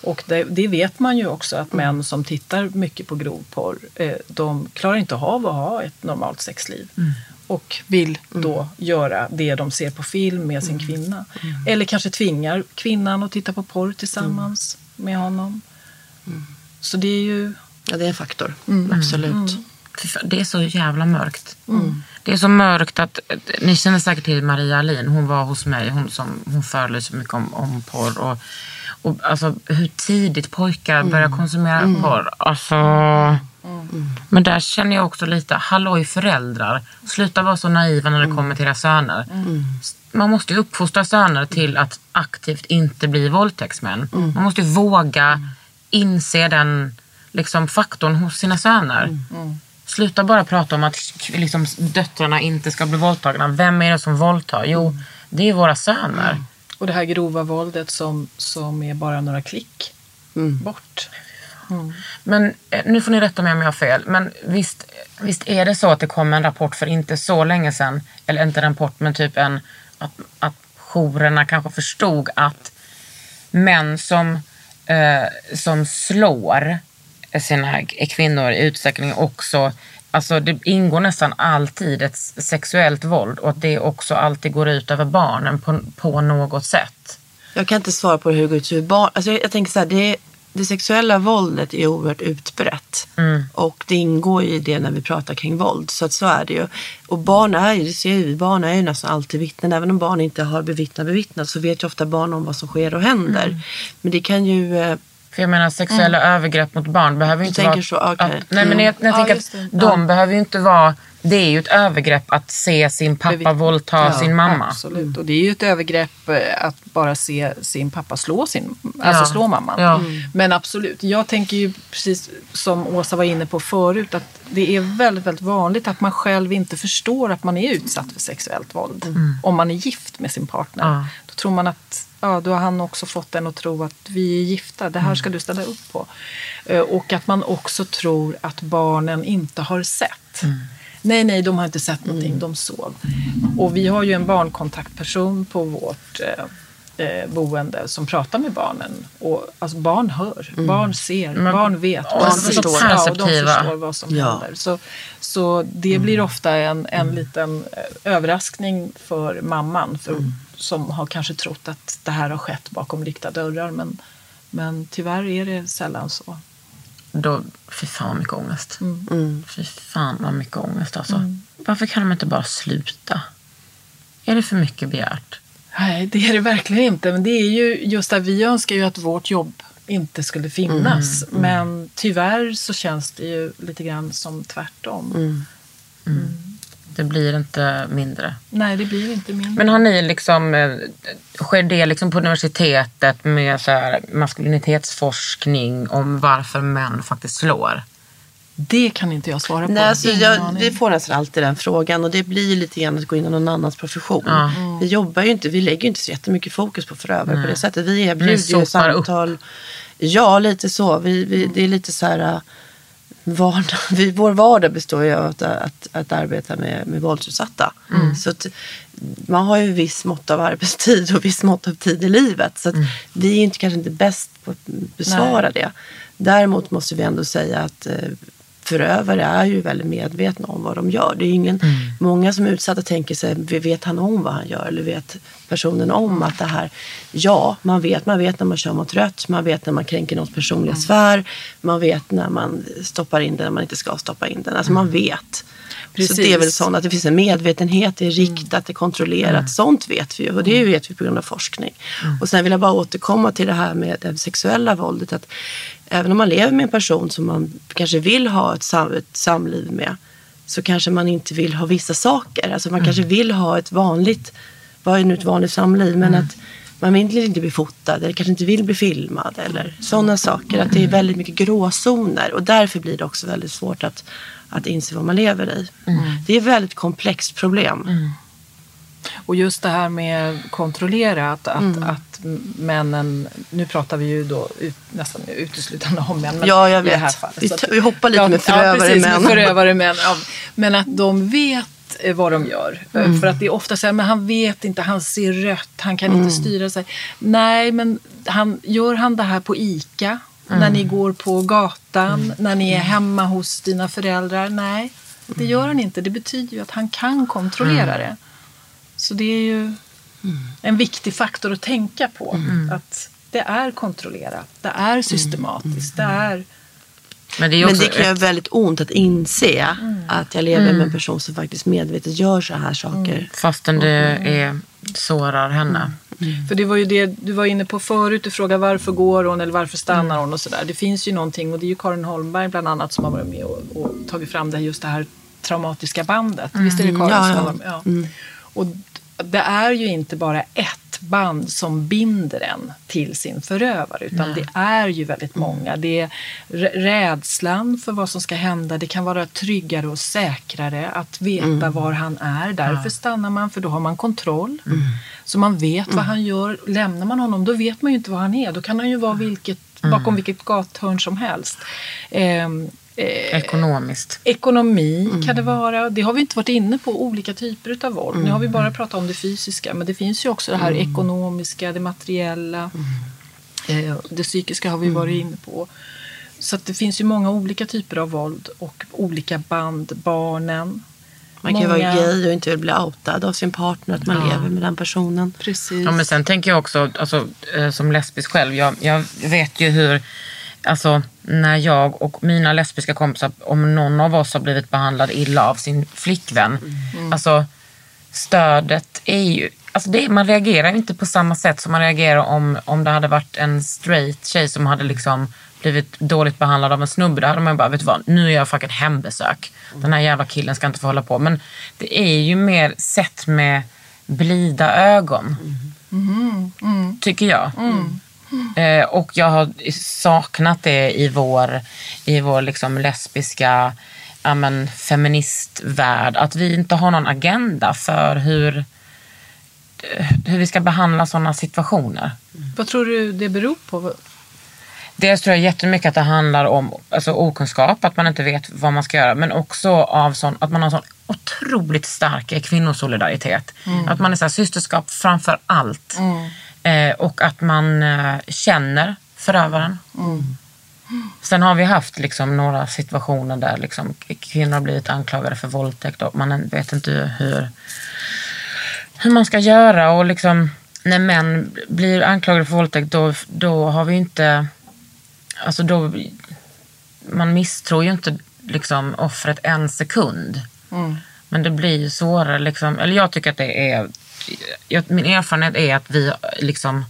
Och det, det vet man ju också att män som tittar mycket på grov porr, eh, de klarar inte av att ha ett normalt sexliv. Och vill då göra det de ser på film med sin kvinna. Eller kanske tvingar kvinnan att titta på porr tillsammans med honom. Så det är ju... Ja, det är en faktor. Mm. Absolut. Det är så jävla mörkt. Det är så mörkt att, ni känner säkert till Maria Alin. Hon var hos mig, hon, som, hon föreläser mycket om, om porr. Och, och alltså, hur tidigt pojkar börjar konsumera porr. Alltså, Men där känner jag också lite, halloj föräldrar. Sluta vara så naiva när det kommer till era söner. Man måste ju uppfostra söner till att aktivt inte bli våldtäktsmän. Man måste ju våga inse den liksom, faktorn hos sina söner. Sluta bara prata om att liksom, döttrarna inte ska bli våldtagna. Vem är det som våldtar? Jo, det är våra söner. Och det här grova våldet som, som är bara några klick bort. Men eh, nu får ni rätta mig om jag har fel. Men visst, visst är det så att det kom en rapport för inte så länge sedan. Eller inte en rapport men typ en. Att, att jourerna kanske förstod att män som, eh, som slår sina kvinnor i utsträckning också. Alltså det ingår nästan alltid ett sexuellt våld och att det också alltid går ut över barnen på, på något sätt. Jag kan inte svara på hur det går ut ur barn. Alltså jag, jag tänker så här, det, det sexuella våldet är oerhört utbrett. Och det ingår ju i det när vi pratar kring våld. Så att så är det ju. Och barn är ju, det ser vi, barn är ju nästan alltid vittnen. Även om barn inte har bevittnat bevittnat så vet ju ofta barn om vad som sker och händer. Men det kan ju... För jag menar sexuella övergrepp mot barn behöver ju Mm. Inte vara... så, okej. att, nej men jag, jag Ja, tänker just att det. de behöver ju inte vara... Det är ju ett övergrepp att se sin pappa Bevittna. våldta Ja, sin mamma. Absolut. Och det är ju ett övergrepp eh, att bara se sin pappa slå sin, alltså Ja. slå mamman. Ja. Men absolut, jag tänker ju precis som Åsa var inne på förut att det är väldigt, väldigt vanligt att man själv inte förstår att man är utsatt för sexuellt våld. Om man är gift med sin partner. Ja. Då tror man att ja, då har han också fått en att tro att vi är gifta, det här ska du ställa upp på. Eh, Och att man också tror att barnen inte har sett. Nej, nej, de har inte sett någonting, de sov. Och vi har ju en barnkontaktperson på vårt eh, boende som pratar med barnen. Och, alltså, barn hör, barn ser, Men- barn vet. och barn så förstår. Ja, och de förstår vad som Ja. händer. Så, så det blir ofta en, en liten eh, överraskning för mamman. För, Som har kanske trott att det här har skett bakom lyckta dörrar. Men, men tyvärr är det sällan så. Då, fy fan vad mycket ångest. Mm. Fy fan vad mycket ångest alltså. Varför kan de inte bara sluta? Är det för mycket begärt? Nej, det är det verkligen inte. Men det är ju just där vi önskar ju att vårt jobb inte skulle finnas. Men tyvärr så känns det ju lite grann som tvärtom. Det blir inte mindre. Nej, det blir inte mindre. Men har ni liksom, eh, sker det liksom på universitetet med så maskulinitetsforskning om varför män faktiskt slår? Det kan inte jag svara på. Nej, alltså jag, vi får nästan alltid den frågan och det blir lite grann att gå in i någon annans profession. Ja. Vi jobbar ju inte, vi lägger ju inte så jättemycket fokus på förövare på det sättet. Vi erbjuder ju sopar upp. samtal. Ja, lite så. Vi, vi, det är lite så här, äh, vardag, vi, vår vardag består ju av att, att, att arbeta med, med våldsutsatta. Så att, man har ju viss mått av arbetstid och viss mått av tid i livet. Så att vi är inte, kanske inte bäst på att besvara Nej. det. Däremot måste vi ändå säga att eh, förövare är ju väldigt medvetna om vad de gör. Det är ingen, Många som är utsatta tänker sig, vet han om vad han gör? Eller vet personen om att det här, ja, man vet, man vet när man kör mot rött, man vet när man kränker någons personliga sfär, man vet när man stoppar in den när man inte ska stoppa in den. Alltså man vet. Så det är väl Precis. sånt att det finns en medvetenhet, det är riktat, det är kontrollerat. Sånt vet vi ju och det vet vi på grund av forskning. Och sen vill jag bara återkomma till det här med det sexuella våldet. Att även om man lever med en person som man kanske vill ha ett, sam- ett samliv med så kanske man inte vill ha vissa saker. Alltså man kanske vill ha ett vanligt, vad är nu ett vanligt samliv? Men att man vill inte bli fotad eller kanske inte vill bli filmad eller sådana saker. Att det är väldigt mycket gråzoner och därför blir det också väldigt svårt att, att inse vad man lever i. Det är ett väldigt komplext problem. Och just det här med kontrollera, att, Mm. att männen, nu pratar vi ju då ut, nästan uteslutande om män. Men Ja, jag i det vet. här fallet, Vi vi hoppar lite med ja, förövare precis, män. Med förövare män. Ja, men att de vet eh, vad de gör. Eh, Mm. För att det är ofta så här, men han vet inte, han ser rött, han kan Mm. inte styra sig. Nej, men han, gör han det här på ICA? Mm. När ni går på gatan? När ni är hemma hos dina föräldrar? Nej, det Mm. gör han inte. Det betyder ju att han kan kontrollera det. Så det är ju en viktig faktor att tänka på. Att det är kontrollerat, det är systematiskt, det är... Men det är Men det kan göra ett, väldigt ont att inse Mm. att jag lever med en person som faktiskt medvetet gör så här saker. fastän det är, sårar henne. För det var ju det du var inne på förut, du frågade varför går hon eller varför stannar hon och sådär. Det finns ju någonting och det är ju Karin Holmberg bland annat som har varit med och, och tagit fram det, just det här traumatiska bandet. Visst är det Karin Ja, som ja. har varit med? Ja. Och det är ju inte bara ett band som binder en till sin förövare utan det är ju väldigt många. Det är rä- rädslan för vad som ska hända. Det kan vara tryggare och säkrare att veta var han är. Därför stannar man för då har man kontroll. Så man vet vad han gör. Lämnar man honom då vet man ju inte var han är. Då kan han ju vara vilket, bakom vilket gathörn som helst. Ehm, eh, Ekonomiskt. Ekonomi kan det vara. Det har vi inte varit inne på, olika typer av våld. Nu har vi bara pratat om det fysiska, men det finns ju också det här ekonomiska, det materiella. Eh, Det psykiska har vi varit inne på. Så att det finns ju många olika typer av våld och olika band, barnen. Man kan ju vara gay och inte vill bli outad av sin partner, att man lever med den personen. Precis. Ja, men sen tänker jag också, alltså, eh, som lesbisk själv, jag, jag vet ju hur, alltså när jag och mina lesbiska kompisar, om någon av oss har blivit behandlad illa av sin flickvän, alltså stödet är ju, alltså det, man reagerar inte på samma sätt som man reagerar om, om det hade varit en straight tjej som hade liksom blivit dåligt behandlad av en snubbe. Då hade man bara, vet du vad, nu är jag fucking hembesök. Den här jävla killen ska inte få hålla på. Men det är ju mer sett med blida ögon. Tycker jag. Eh, och jag har saknat det i vår, i vår liksom lesbiska ja, men, feministvärld. Att vi inte har någon agenda för hur, eh, hur vi ska behandla sådana situationer. Vad tror du det beror på? Dels tror jag jättemycket att det handlar om alltså, okunskap, att man inte vet vad man ska göra. Men också av sån, att man har sån otroligt stark kvinnosolidaritet. Att man är så här, systerskap framför allt. Eh, och att man eh, känner förövaren. Sen har vi haft liksom, några situationer där liksom, kvinnor har blivit anklagade för våldtäkt och man vet inte hur, hur man ska göra. Och liksom, när män blir anklagade för våldtäkt då, då har vi inte... Alltså då, man misstror ju inte liksom, offret en sekund. Men det blir ju svårare. Liksom, eller jag tycker att det är... Jag, min erfarenhet är att vi liksom,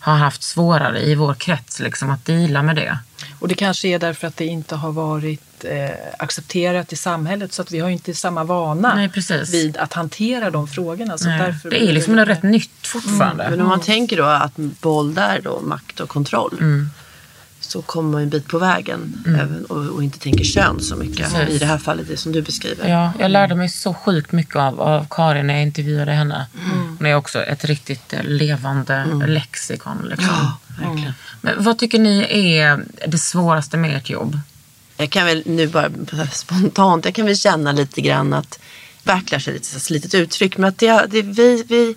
har haft svårare i vår krets liksom, att deala med det. Och det kanske är därför att det inte har varit eh, accepterat i samhället så att vi har inte samma vana Nej, vid att hantera de frågorna. Så Nej, därför det är liksom lite- rätt nytt fortfarande. Men om man tänker då att våld är då makt och kontroll. Mm. Så kommer man en bit på vägen även, och, och inte tänker kön så mycket. Precis. I det här fallet, det som du beskriver. Ja, jag lärde mig så sjukt mycket av, av Karin när jag intervjuade henne. Mm. Hon är också ett riktigt eh, levande lexikon. Liksom. Ja, verkligen. Men vad tycker ni är det svåraste med ert jobb? Jag kan väl nu bara spontant, jag kan väl känna lite grann att backlash är lite så slitet uttryck. Men att det, det, vi, vi,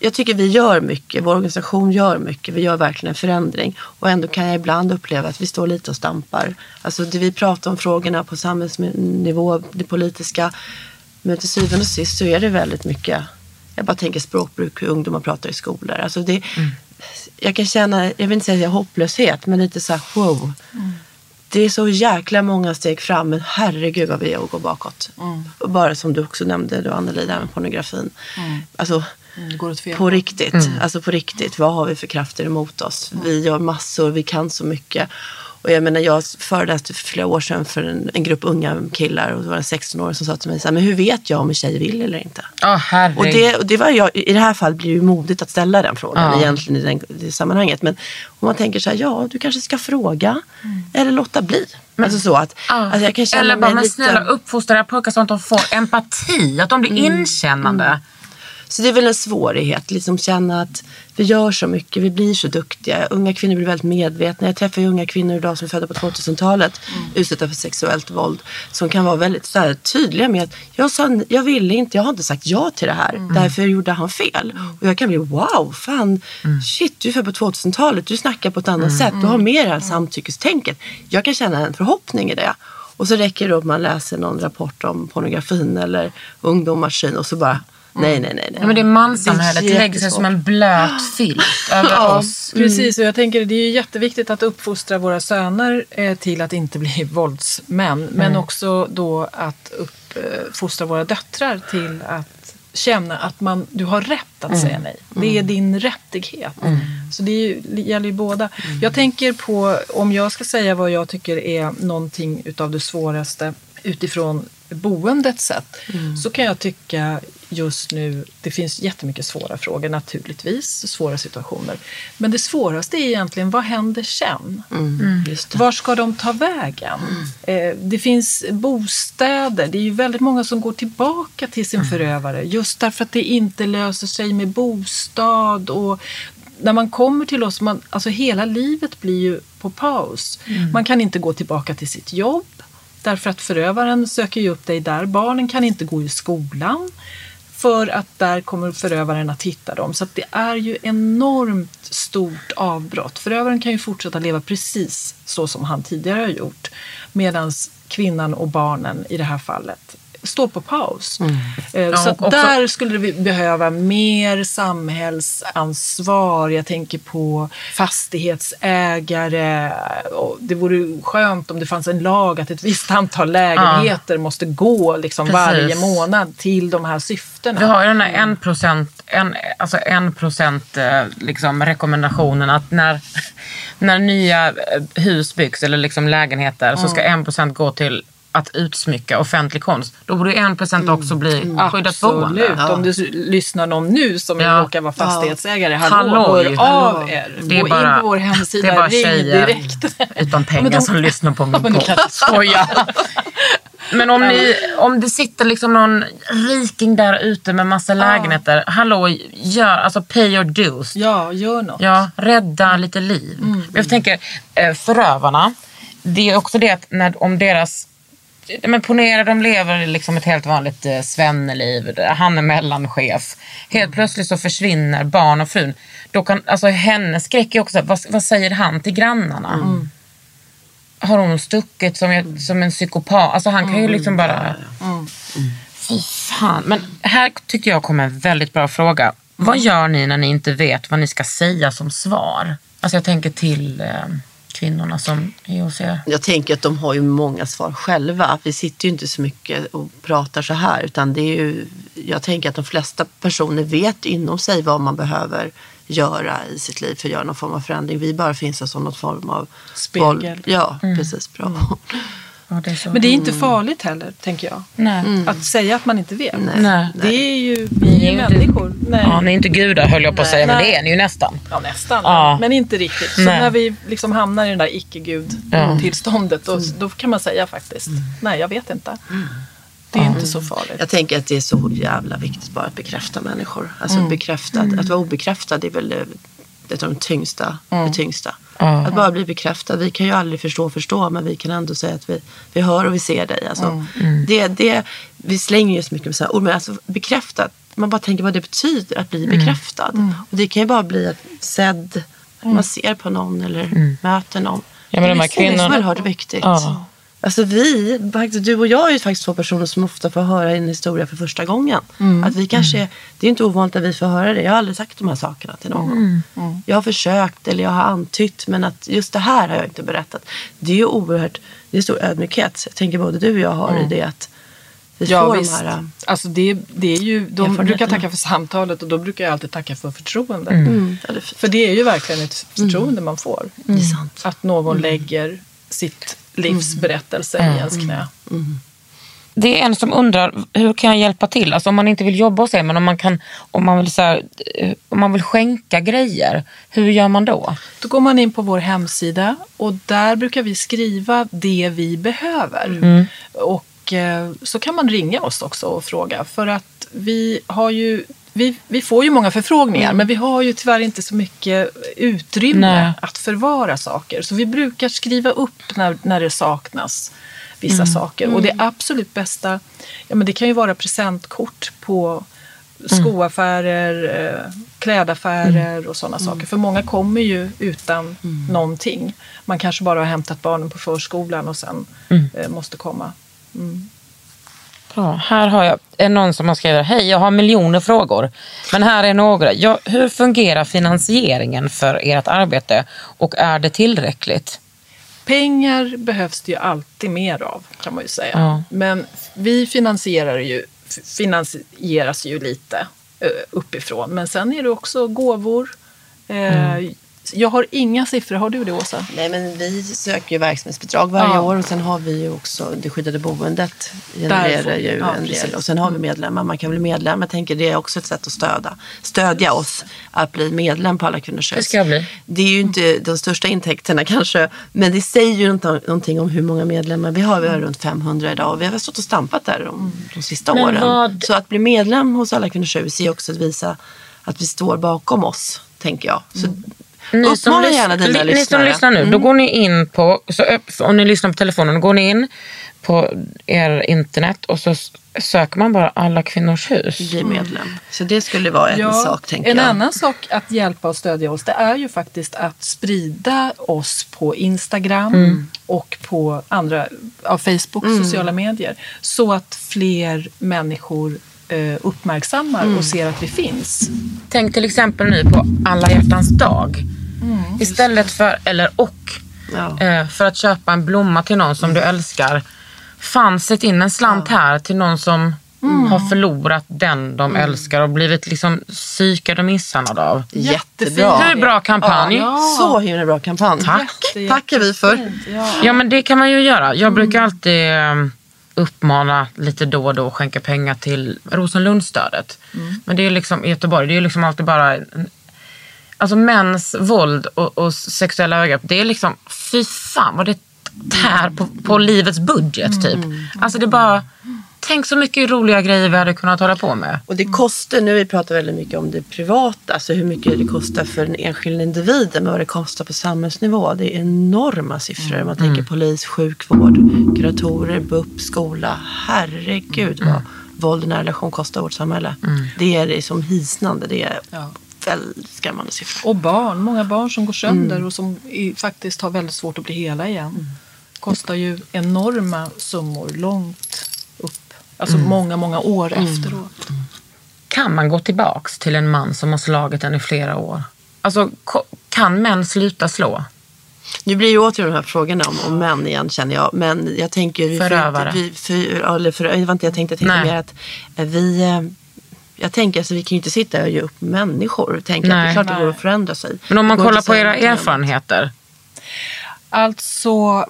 jag tycker vi gör mycket, vår organisation gör mycket. Vi gör verkligen en förändring. Och ändå kan jag ibland uppleva att vi står lite och stampar. Alltså det vi pratar om frågorna på samhällsnivå, det politiska. Men till syvende och sist så är det väldigt mycket, jag bara tänker språkbruk, hur ungdomar pratar i skolor. Alltså det, Jag kan känna, jag vill inte säga hopplöshet, men lite så här wow. Det är så jäkla många steg fram, men herregud vad vi är och går bakåt. Och bara som du också nämnde, du Anneli, det här med pornografin. Alltså, Mm, det går åt fel på riktigt. Alltså på riktigt. Vad har vi för krafter emot oss? Vi gör massor, vi kan så mycket. Och jag menar, jag föreläste för flera år sedan för en, en grupp unga killar och det var en 16-åring som sa till mig så här, men hur vet jag om en tjej vill eller inte? Herregud. Och det, och det var jag, I det här fallet blir det modigt att ställa den frågan Ja. egentligen i, den, i det sammanhanget. Men om man tänker så här, ja du kanske ska fråga eller låta bli. alltså så att, alltså jag kan känna Eller bara, mig men lite... snälla uppfostra era pojkar så att de får empati, att de blir inkännande. Så det är väl en svårighet, liksom känna att vi gör så mycket, vi blir så duktiga. Unga kvinnor blir väldigt medvetna. Jag träffar ju unga kvinnor idag som är födda på 2000-talet, utsatta för sexuellt våld, som kan vara väldigt så här, tydliga med att jag, sa, jag ville inte, jag har inte sagt ja till det här, därför gjorde han fel. Och jag kan bli wow, fan, shit, du är född på 2000-talet, du snackar på ett annat sätt, du har mer det här samtyckestänket. Jag kan känna en förhoppning i det. Och så räcker det att man läser någon rapport om pornografin eller ungdomars syn och så bara, nej, nej, nej. nej. Ja, men det manssamhället Det är lägger sig som en blöt filt över oss. Precis, och jag tänker det är jätteviktigt att uppfostra våra söner eh, till att inte bli våldsmän. Men också då att uppfostra våra döttrar till att känna att man, du har rätt att säga nej. Det är din rättighet. Så det, ju, det gäller ju båda. Jag tänker på, om jag ska säga vad jag tycker är någonting utav det svåraste utifrån boendets sätt, så kan jag tycka just nu, det finns jättemycket svåra frågor naturligtvis, svåra situationer. Men det svåraste är egentligen, vad händer sen? Mm, just det. Var ska de ta vägen? Eh, det finns bostäder. Det är ju väldigt många som går tillbaka till sin förövare just därför att det inte löser sig med bostad. Och när man kommer till oss, man, alltså hela livet blir ju på paus. Man kan inte gå tillbaka till sitt jobb därför att förövaren söker ju upp dig där. Barnen kan inte gå i skolan för att där kommer förövaren att hitta dem. Så att det är ju enormt stort avbrott. Förövaren kan ju fortsätta leva precis så som han tidigare har gjort. Medan kvinnan och barnen i det här fallet står på paus. Eh, Ja, så också- där skulle vi behöva mer samhällsansvar. Jag tänker på fastighetsägare. Och det vore skönt om det fanns en lag att ett visst antal lägenheter måste gå liksom Precis. varje månad till de här syftena. Vi har ju den här en procent, en, alltså en procent eh, liksom rekommendationen att när, när nya eh, hus byggs eller liksom lägenheter så ska en procent gå till att utsmycka offentlig konst. Då borde en procent också bli skyddat boende. Absolut. Om du lyssnar någon nu som Ja. råkar vara fastighetsägare, hallå, Halloj. hör Hallå. av er. Det är Gå bara- in på vår det är hemsida, bara ring tjejer direkt. Utan pengar men de- som lyssnar på Ja, min men podd. Skoja. Men om, ni, om det sitter liksom någon riking där ute med massa lägenheter. Hallå, gör, alltså pay your dues. Ja, gör något. Ja, rädda lite liv. Mm. Men Jag tänker, eh, förövarna, det är också det att när, om deras Ja, men ponera de lever liksom ett helt vanligt eh, svenneliv. Han är mellanchef. Helt plötsligt så försvinner barn och frun. Då kan, alltså, hennes skräck är också, vad, vad säger han till grannarna? Mm. Har hon stuckit som, ett- som en psykopat? Alltså han kan Mm. ju liksom bara... Fy fan. Men här tyckte jag kom en väldigt bra fråga. Vad gör ni när ni inte vet vad ni ska säga som svar? Alltså jag tänker till eh, kvinnorna som er. Jag tänker att de har ju många svar själva. Vi sitter ju inte så mycket och pratar så här. Utan det är ju, jag tänker att de flesta personer vet inom sig vad man behöver göra i sitt liv för att göra någon form av förändring. Vi bara finns där som någon form av Spegel. våld. Ja, precis. Bra. Ja, det är så. Men det är inte farligt heller, tänker jag. Nej. Att säga att man inte vet. Nej. Det är ju, vi är ju inte- människor. Nej. Ja, ni är inte gudar höll jag på att säga, men Nej. det är ni ju nästan. Ja, nästan. Ja. Men inte riktigt. Så Nej. när vi liksom hamnar i den där icke-gud-tillståndet, då, då kan man säga faktiskt, nej jag vet inte. Det är inte så farligt. Jag tänker att det är så jävla viktigt bara att bekräfta människor. Alltså Mm. bekräfta, att vara obekräftad är väl det- ett av de tyngsta. Mm. Det tyngsta. Att bara bli bekräftad. Vi kan ju aldrig förstå och förstå men vi kan ändå säga att vi, vi hör och vi ser dig. Alltså, Mm. det, det, vi slänger ju så mycket med sådana ord men alltså bekräftat. Man bara tänker vad det betyder att bli bekräftad. Mm. Och det kan ju bara bli att sedd, man ser på någon eller möter någon. Ja, men de här det är så kvinnorna- oerhört viktigt. Ja. Alltså vi, faktiskt, du och jag är ju faktiskt två personer som ofta får höra en historia för första gången. Att vi kanske, Det är inte ovanligt att vi får höra det. Jag har aldrig sagt de här sakerna till någon. Jag har försökt eller jag har antytt men att just det här har jag inte berättat. Det är ju oerhört, det är stor ödmjukhet. Jag tänker både du och jag har i det att vi Ja, får visst. de här... Alltså det, det är ju, de brukar tacka för samtalet och då brukar jag alltid tacka för förtroende. Mm, ja, det. För det är ju verkligen ett förtroende man får. Det är sant. Att någon lägger sitt livs berättelse i ens knä. Det är en som undrar, hur kan jag hjälpa till? Alltså om man inte vill jobba hos er, men om man, kan, om man, vill, så här, eh, om man vill skänka grejer, hur gör man då? Då går man in på vår hemsida och där brukar vi skriva det vi behöver. Mm. Och eh, så kan man ringa oss också och fråga för att vi har ju vi, vi får ju många förfrågningar men vi har ju tyvärr inte så mycket utrymme Nej. att förvara saker. Så vi brukar skriva upp när, när det saknas vissa saker. Och det absolut bästa, ja men det kan ju vara presentkort på skoaffärer, eh, klädaffärer och sådana saker. För många kommer ju utan någonting. Man kanske bara har hämtat barnen på förskolan och sen eh, måste komma. Bra, här har jag är någon som har skrivit, hej jag har miljoner frågor. Men här är några. Ja, hur fungerar finansieringen för ert arbete och är det tillräckligt? Pengar behövs det ju alltid mer av kan man ju säga. Ja. Men vi finansierar ju, finansieras ju lite eh, uppifrån. Men sen är det också gåvor. Jag har inga siffror, har du det Åsa? Nej, men vi söker ju verksamhetsbidrag varje Ja. år och sen har vi ju också det skyddade boendet genererar ju Ja, en del. Och sen har vi medlemmar. Man kan bli medlem. Jag tänker det är också ett sätt att stödja, stödja oss att bli medlem på Alla Kvinnors Det Hus. ska jag bli. Det är ju inte de största intäkterna kanske, men det säger ju inte någonting om hur många medlemmar vi har. Vi har runt 500 idag och vi har stått och stampat där de, de sista Men åren. vad- Så att bli medlem hos Alla Kvinnors Hus är också att visa att vi står bakom oss, tänker jag. Så Ni som, lys- gärna dina li- ni som lyssnare. Mm. lyssnar nu, då går ni in på, så om ni lyssnar på telefonen, då går ni in på er internet och så söker man bara Alla Kvinnors Hus. bli medlem. Så det skulle vara en sak, tänker en jag. annan sak att hjälpa och stödja oss det är ju faktiskt att sprida oss på Instagram Mm. och på andra, ja, Facebook, sociala medier. Så att fler människor eh, uppmärksammar Mm. och ser att vi finns. Tänk till exempel nu på alla hjärtans dag. Istället för, eller och, Ja. eh, för att köpa en blomma till någon som du älskar. Fan, sätt in en slant här till någon som har förlorat den de älskar och blivit liksom psykad och misshandlad av. Jättebra. Hur bra kampanj? Ja. Så himla bra kampanj. Tack. Jätte, Tackar vi för. Ja. Ja men det kan man ju göra. Jag brukar alltid eh, uppmana lite då och då att skänka pengar till Rosenlundsstödet. Men det är liksom i Göteborg, det är liksom alltid bara en- Alltså mäns våld och, och sexuella övergrepp, det är liksom, fy fan vad det tär på, på livets budget typ. Alltså det är bara, tänk så mycket roliga grejer vi hade kunnat hålla på med. Och det kostar, nu vi pratar väldigt mycket om det privata, alltså hur mycket det kostar för den enskilda individen, men vad det kostar på samhällsnivå. Det är enorma siffror. Man tänker polis, sjukvård, kuratorer, BUP, skola. Herregud vad våld i nära relation kostar vårt samhälle. Det är liksom hisnande. Det är Ja. Väldigt skrämmande siffror. Och barn, många barn som går sönder Mm. och som i, faktiskt har väldigt svårt att bli hela igen. Kostar ju enorma summor långt upp. Alltså Mm. många, många år efteråt. Kan man gå tillbaks till en man som har slagit en i flera år? Alltså kan män sluta slå? Nu blir ju återigen de här frågorna om, om män igen känner jag. Men jag tänker... Vi får Förövare. Vi, för, eller för, det var inte jag tänkte. Jag tänkte Nej. mer att eh, vi... Jag tänker alltså vi kan ju inte sitta och ge upp människor. Tänker att det är Nej. klart det går att förändra sig. Men om man kollar på era erfarenheter. Alltså,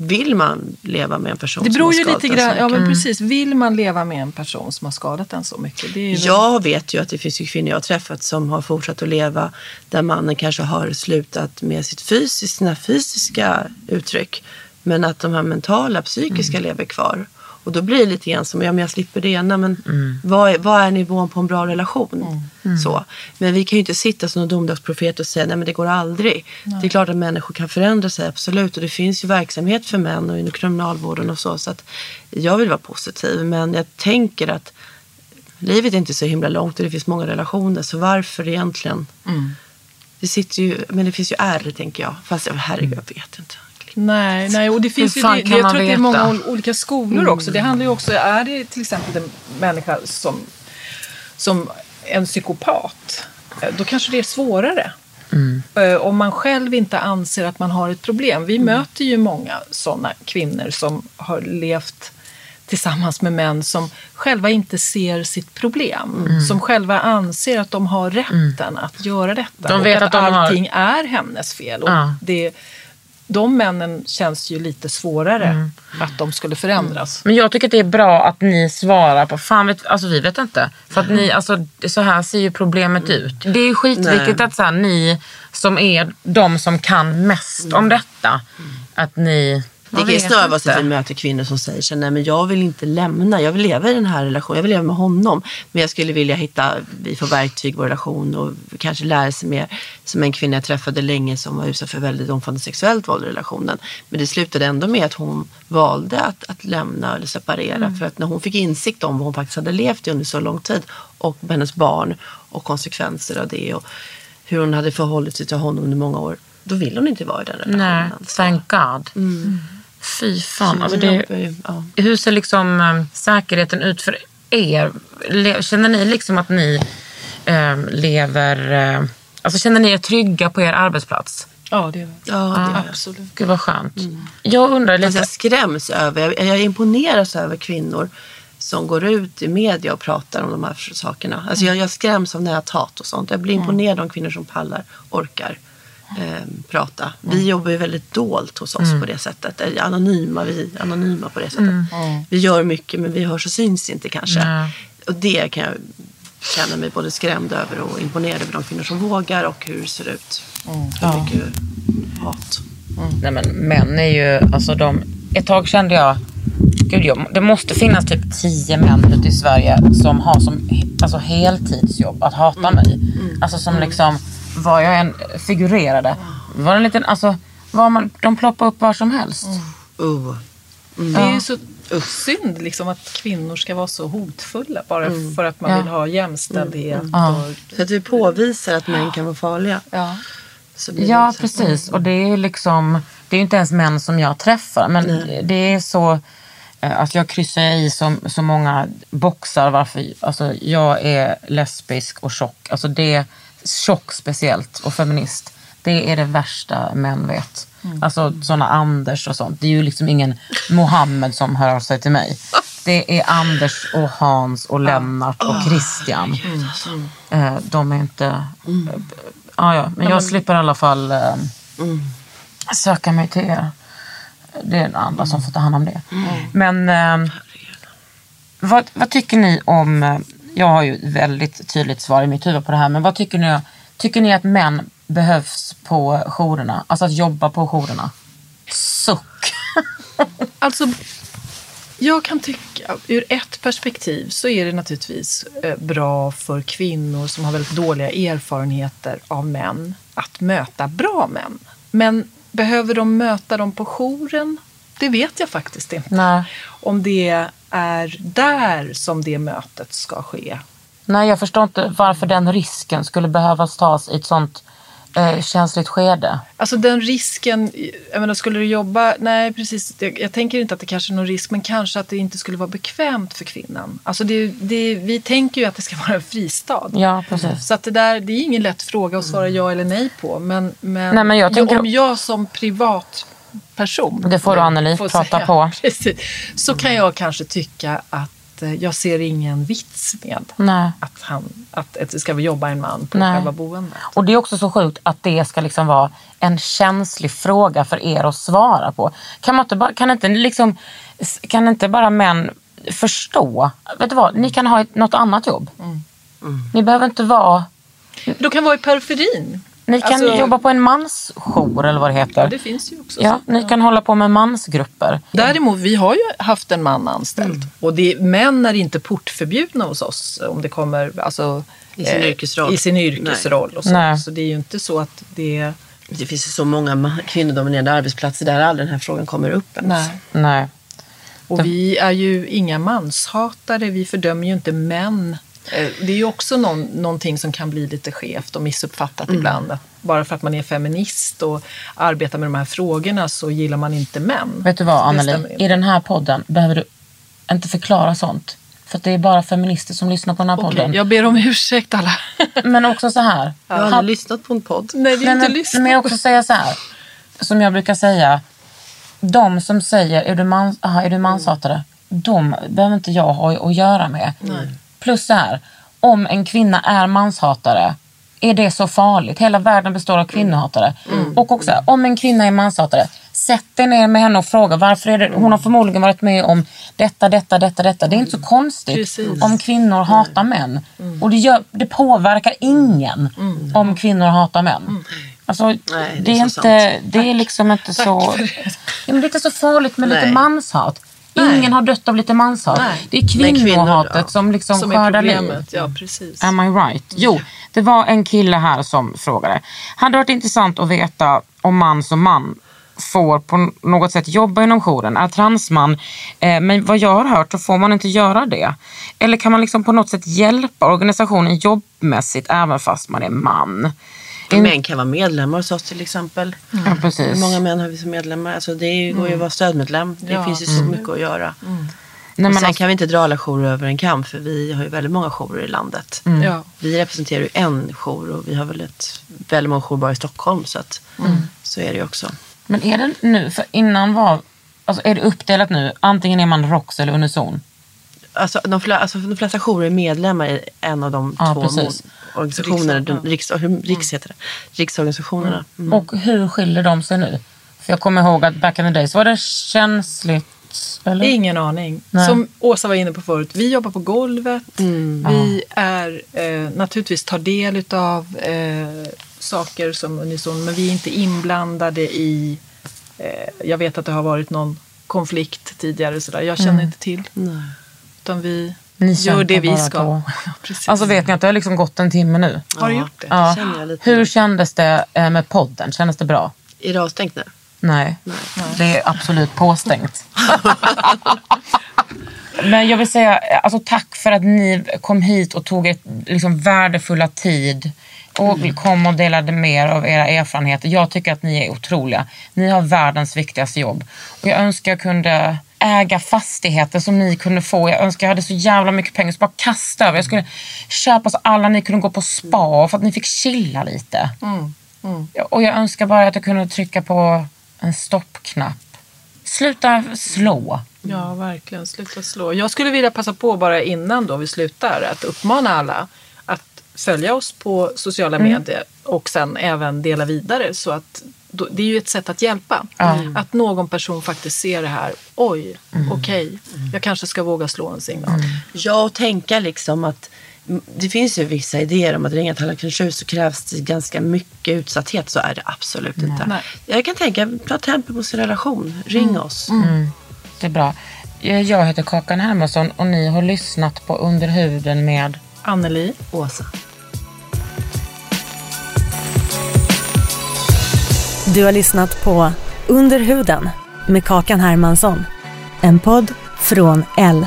Vill man leva med en person det som beror har ju lite en så grann, ja men precis. Vill man leva med en person som har skadat en så mycket? Det är ju väl- Jag vet ju att det finns ju kvinnor jag har träffat som har fortsatt att leva där mannen kanske har slutat med sitt fysiskt, sina fysiska uttryck. Men att de här mentala, psykiska lever kvar. Och då blir det lite grann som, ja men jag slipper det ena men vad, är, vad är nivån på en bra relation? Så. Men vi kan ju inte sitta som en domedagsprofet och säga nej men det går aldrig. Det är klart att människor kan förändra sig, absolut. Och det finns ju verksamhet för män och inom kriminalvården och så. Så att jag vill vara positiv. Men jag tänker att livet är inte så himla långt och det finns många relationer. Så varför egentligen? Det sitter ju, men det finns ju ärr tänker jag. Fast jag, herregud, jag vet inte. Nej, nej, och det finns ju, det, jag tror att det är många ol- olika skolor också. Det handlar ju också, är det till exempel en människa som, som en psykopat, eh, då kanske det är svårare. Eh, Om man själv inte anser att man har ett problem. Vi möter ju många sådana kvinnor som har levt tillsammans med män som själva inte ser sitt problem. Som själva anser att de har rätten att göra detta. De vet och att har- allting är hennes fel. Och Ja. det, de männen känns ju lite svårare Mm. att de skulle förändras. Men jag tycker att det är bra att ni svarar på, fan vet, alltså vi vet inte. För att ni, alltså så här ser ju problemet ut. Det är ju skitviktigt Nej. att så här, ni som är de som kan mest om detta, att ni... Det kan vara så att vi möter kvinnor som säger så nej men jag vill inte lämna, jag vill leva i den här relationen, jag vill leva med honom. Men jag skulle vilja hitta, vi får verktyg i vår relation och kanske lära sig mer. Som en kvinna jag träffade länge som var utsatt för väldigt omfattande sexuellt våld i relationen. Men det slutade ändå med att hon valde att, att lämna eller separera. För att när hon fick insikt om vad hon faktiskt hade levt i under så lång tid och hennes barn och konsekvenser av det och hur hon hade förhållit sig till honom under många år. Då vill hon inte vara i den relationen. Nej, Så- thank God. Fy fan. Alltså det ja. hur ser liksom eh, säkerheten ut för er? Le, känner ni liksom att ni eh, lever... Eh, alltså känner ni er trygga på er arbetsplats? Ja, det är Ja, det är det. absolut. Gud vad skönt. Jag undrar lite... jag skräms över, jag, jag imponeras över kvinnor som går ut i media och pratar om de här sakerna. Alltså jag, jag skräms av näthat och sånt. Jag blir imponerad av kvinnor som pallar, orkar eh, prata. Vi jobbar ju väldigt dolt hos oss på det sättet. Anonyma, vi anonyma på det sättet. Vi gör mycket men vi hörs och syns inte kanske. Och det kan jag känna mig både skrämd över och imponerad över de kvinnor som vågar och hur det ser ut. Hur mycket hat. Nej men män är ju, alltså de... Ett tag kände jag, gud jag, det måste finnas typ tio män ute i Sverige som har som alltså, heltidsjobb att hata mig. Alltså som liksom, var jag än figurerade, var en liten, alltså, var man, de ploppar upp var som helst. Uh. Det är ju så synd liksom att kvinnor ska vara så hotfulla bara för att man Ja. vill ha jämställdhet. Ja. Och, Så att vi påvisar att män kan vara farliga. ja. Så blir Ja, precis. Och det är ju liksom, det är inte ens män som jag träffar. Men det är så, eh, att jag kryssar i så, så många boxar varför, alltså jag är lesbisk och tjock. Alltså det, tjock speciellt och feminist. Det är det värsta män vet. Alltså sådana Anders och sånt. Det är ju liksom ingen Mohammed som hör av sig till mig. Det är Anders och Hans och Lennart och Christian. Eh, De är inte... Ja, ja, men jag slipper i alla fall eh, söka mig till er. Det är andra som får ta hand om det. Men eh, vad, vad tycker ni om... Jag har ju ett väldigt tydligt svar i mitt huvud på det här. Men vad tycker ni? Tycker ni att män behövs på jourerna? Alltså att jobba på jourerna? Suck! Alltså, jag kan tycka, ur ett perspektiv så är det naturligtvis eh, bra för kvinnor som har väldigt dåliga erfarenheter av män att möta bra män. Men behöver de möta dem på jouren? Det vet jag faktiskt inte. Nej. Om det är där som det mötet ska ske. Nej, jag förstår inte varför den risken skulle behövas tas i ett sånt eh, känsligt skede. Alltså den risken, jag menar skulle du jobba, nej precis, jag, jag tänker inte att det kanske är någon risk, men kanske att det inte skulle vara bekvämt för kvinnan. Alltså det, det, vi tänker ju att det ska vara en fristad. Ja, precis. Så att det där, det är ingen lätt fråga att svara ja eller nej på. Men, men, Nej, men jag tänker- om jag som privatperson, Det får du, Anneli, får prata på. Precis, så kan jag kanske tycka att eh, jag ser ingen vits med Nej. att, han, att, att det ska jobba en man på Nej. själva boendet. Och det är också så sjukt att det ska liksom vara en känslig fråga för er att svara på. Kan, man inte bara, kan, inte liksom, kan inte bara män förstå? Vet du vad, ni kan ha ett, något annat jobb. Ni behöver inte vara... De kan vara i periferin. Ni kan Alltså- jobba på en mansjour eller vad det heter. Ja, det finns ju också. Ja, så. ni kan hålla på med mansgrupper. Däremot, vi har ju haft en man anställd. Och det, män är inte portförbjudna hos oss om det kommer alltså, I sin yrkesroll. I sin yrkesroll. Och så. Nej. så det är ju inte så att det... Det finns ju så många kvinnodominerade arbetsplatser där aldrig den här frågan kommer upp ens. Nej. Nej. Och vi är ju inga manshatare. Vi fördömer ju inte män. Eh, Det är ju också någon, någonting som kan bli lite skevt och missuppfattat ibland. Att bara för att man är feminist och arbetar med de här frågorna så gillar man inte män. Vet du vad Anneli, i den här podden behöver du inte förklara sånt. För att det är bara feminister som lyssnar på den här Okej, podden. jag ber om ursäkt alla. Men också så här. Jag har aldrig lyssnat på en podd. Nej, vi har Nej, inte men, lyssnat. men jag också säga så här. Som jag brukar säga. De som säger, är du, man, aha, är du manshatare? De behöver inte jag ha att göra med. Plus så här. Om en kvinna är manshatare. är det så farligt? Hela världen består av kvinnohatare. Och också, om en kvinna är manshatare, sätt dig ner med henne och fråga varför är det, hon har förmodligen varit med om detta, detta, detta, detta. Det är inte så konstigt Precis. om kvinnor hatar män. Och det, gör, det påverkar ingen om kvinnor hatar män. Alltså, Nej, det, det är är så inte, det är liksom inte så... Ja, men det är inte så farligt med lite Nej. Ingen har dött av lite manshat. Det är kvinnor, kvinnohatet ja. som liksom Som skördar liv. Ja, precis. Am I right? Jo, det var en kille här som frågade. Hade varit intressant att veta om man som man får på något sätt jobba inom jouren. Är transman, eh, men vad jag har hört så får man inte göra det. Eller kan man liksom på något sätt hjälpa organisationen jobbmässigt även fast man är man? In- Män kan vara medlemmar hos oss till exempel. Ja, Hur precis. många män har vi som medlemmar? Alltså det går ju att vara stödmedlem. Det Ja. finns ju så mycket att göra. Nej, sen alltså, kan vi inte dra alla jourer över en kam för vi har ju väldigt många jourer i landet. Ja. Vi representerar ju en jour och vi har väl ett, väldigt många jourer bara i Stockholm. Så, att, så är det ju också. men är det nu, för innan var, alltså är det uppdelat nu, antingen är man ROX eller Unison? Alltså, de, flesta, alltså, de flesta jourer är medlemmar i en av de Ja, två precis. Organisationerna. Riks- de, riks, hur- riks heter det. Riksorganisationerna. Mm. Och hur skiljer de sig nu? För jag kommer ihåg att back in the days var det känsligt. Eller? Ingen aning. Nej. Som Åsa var inne på förut, vi jobbar på golvet. Vi är eh, naturligtvis tar del av eh, saker som Unison, men vi är inte inblandade i... Eh, jag vet att det har varit någon konflikt tidigare, så där. jag känner inte till. Utan vi Ni gör kämpar det vi ska. på. Alltså vet ni att det har liksom gått en timme nu? har du gjort det? Ja. känner jag lite Hur kändes det eh, med podden? Kändes det bra? Är det avstängt nu? Nej, det är absolut påstängt. Men jag vill säga alltså, tack för att ni kom hit och tog ett liksom, värdefulla tid och kom och delade mer av era erfarenheter. Jag tycker att ni är otroliga. Ni har världens viktigaste jobb. Och jag önskar jag kunde äga fastigheter som ni kunde få. Jag önskar jag hade så jävla mycket pengar så bara kasta över. Jag skulle köpa så alla ni kunde gå på spa för att ni fick chilla lite. Och jag önskar bara att jag kunde trycka på en stoppknapp. Sluta slå. Ja, verkligen. Sluta slå. Jag skulle vilja passa på bara innan då vi slutar att uppmana alla att följa oss på sociala medier och sen även dela vidare så att då, det är ju ett sätt att hjälpa. Att någon person faktiskt ser det här. Oj, okej, jag kanske ska våga slå en signal. Ja, och tänka liksom att mm, det finns ju vissa idéer om att ringa Kronors Hus så krävs det ganska mycket utsatthet. Så är det absolut inte. Nej. Jag kan tänka, ta tempo på sin relation. Ring oss. Det är bra. Jag heter Kakan Hermansson och ni har lyssnat på Under huden med Anneli, Åsa. Du har lyssnat på Under huden med Kakan Hermansson. En podd från L.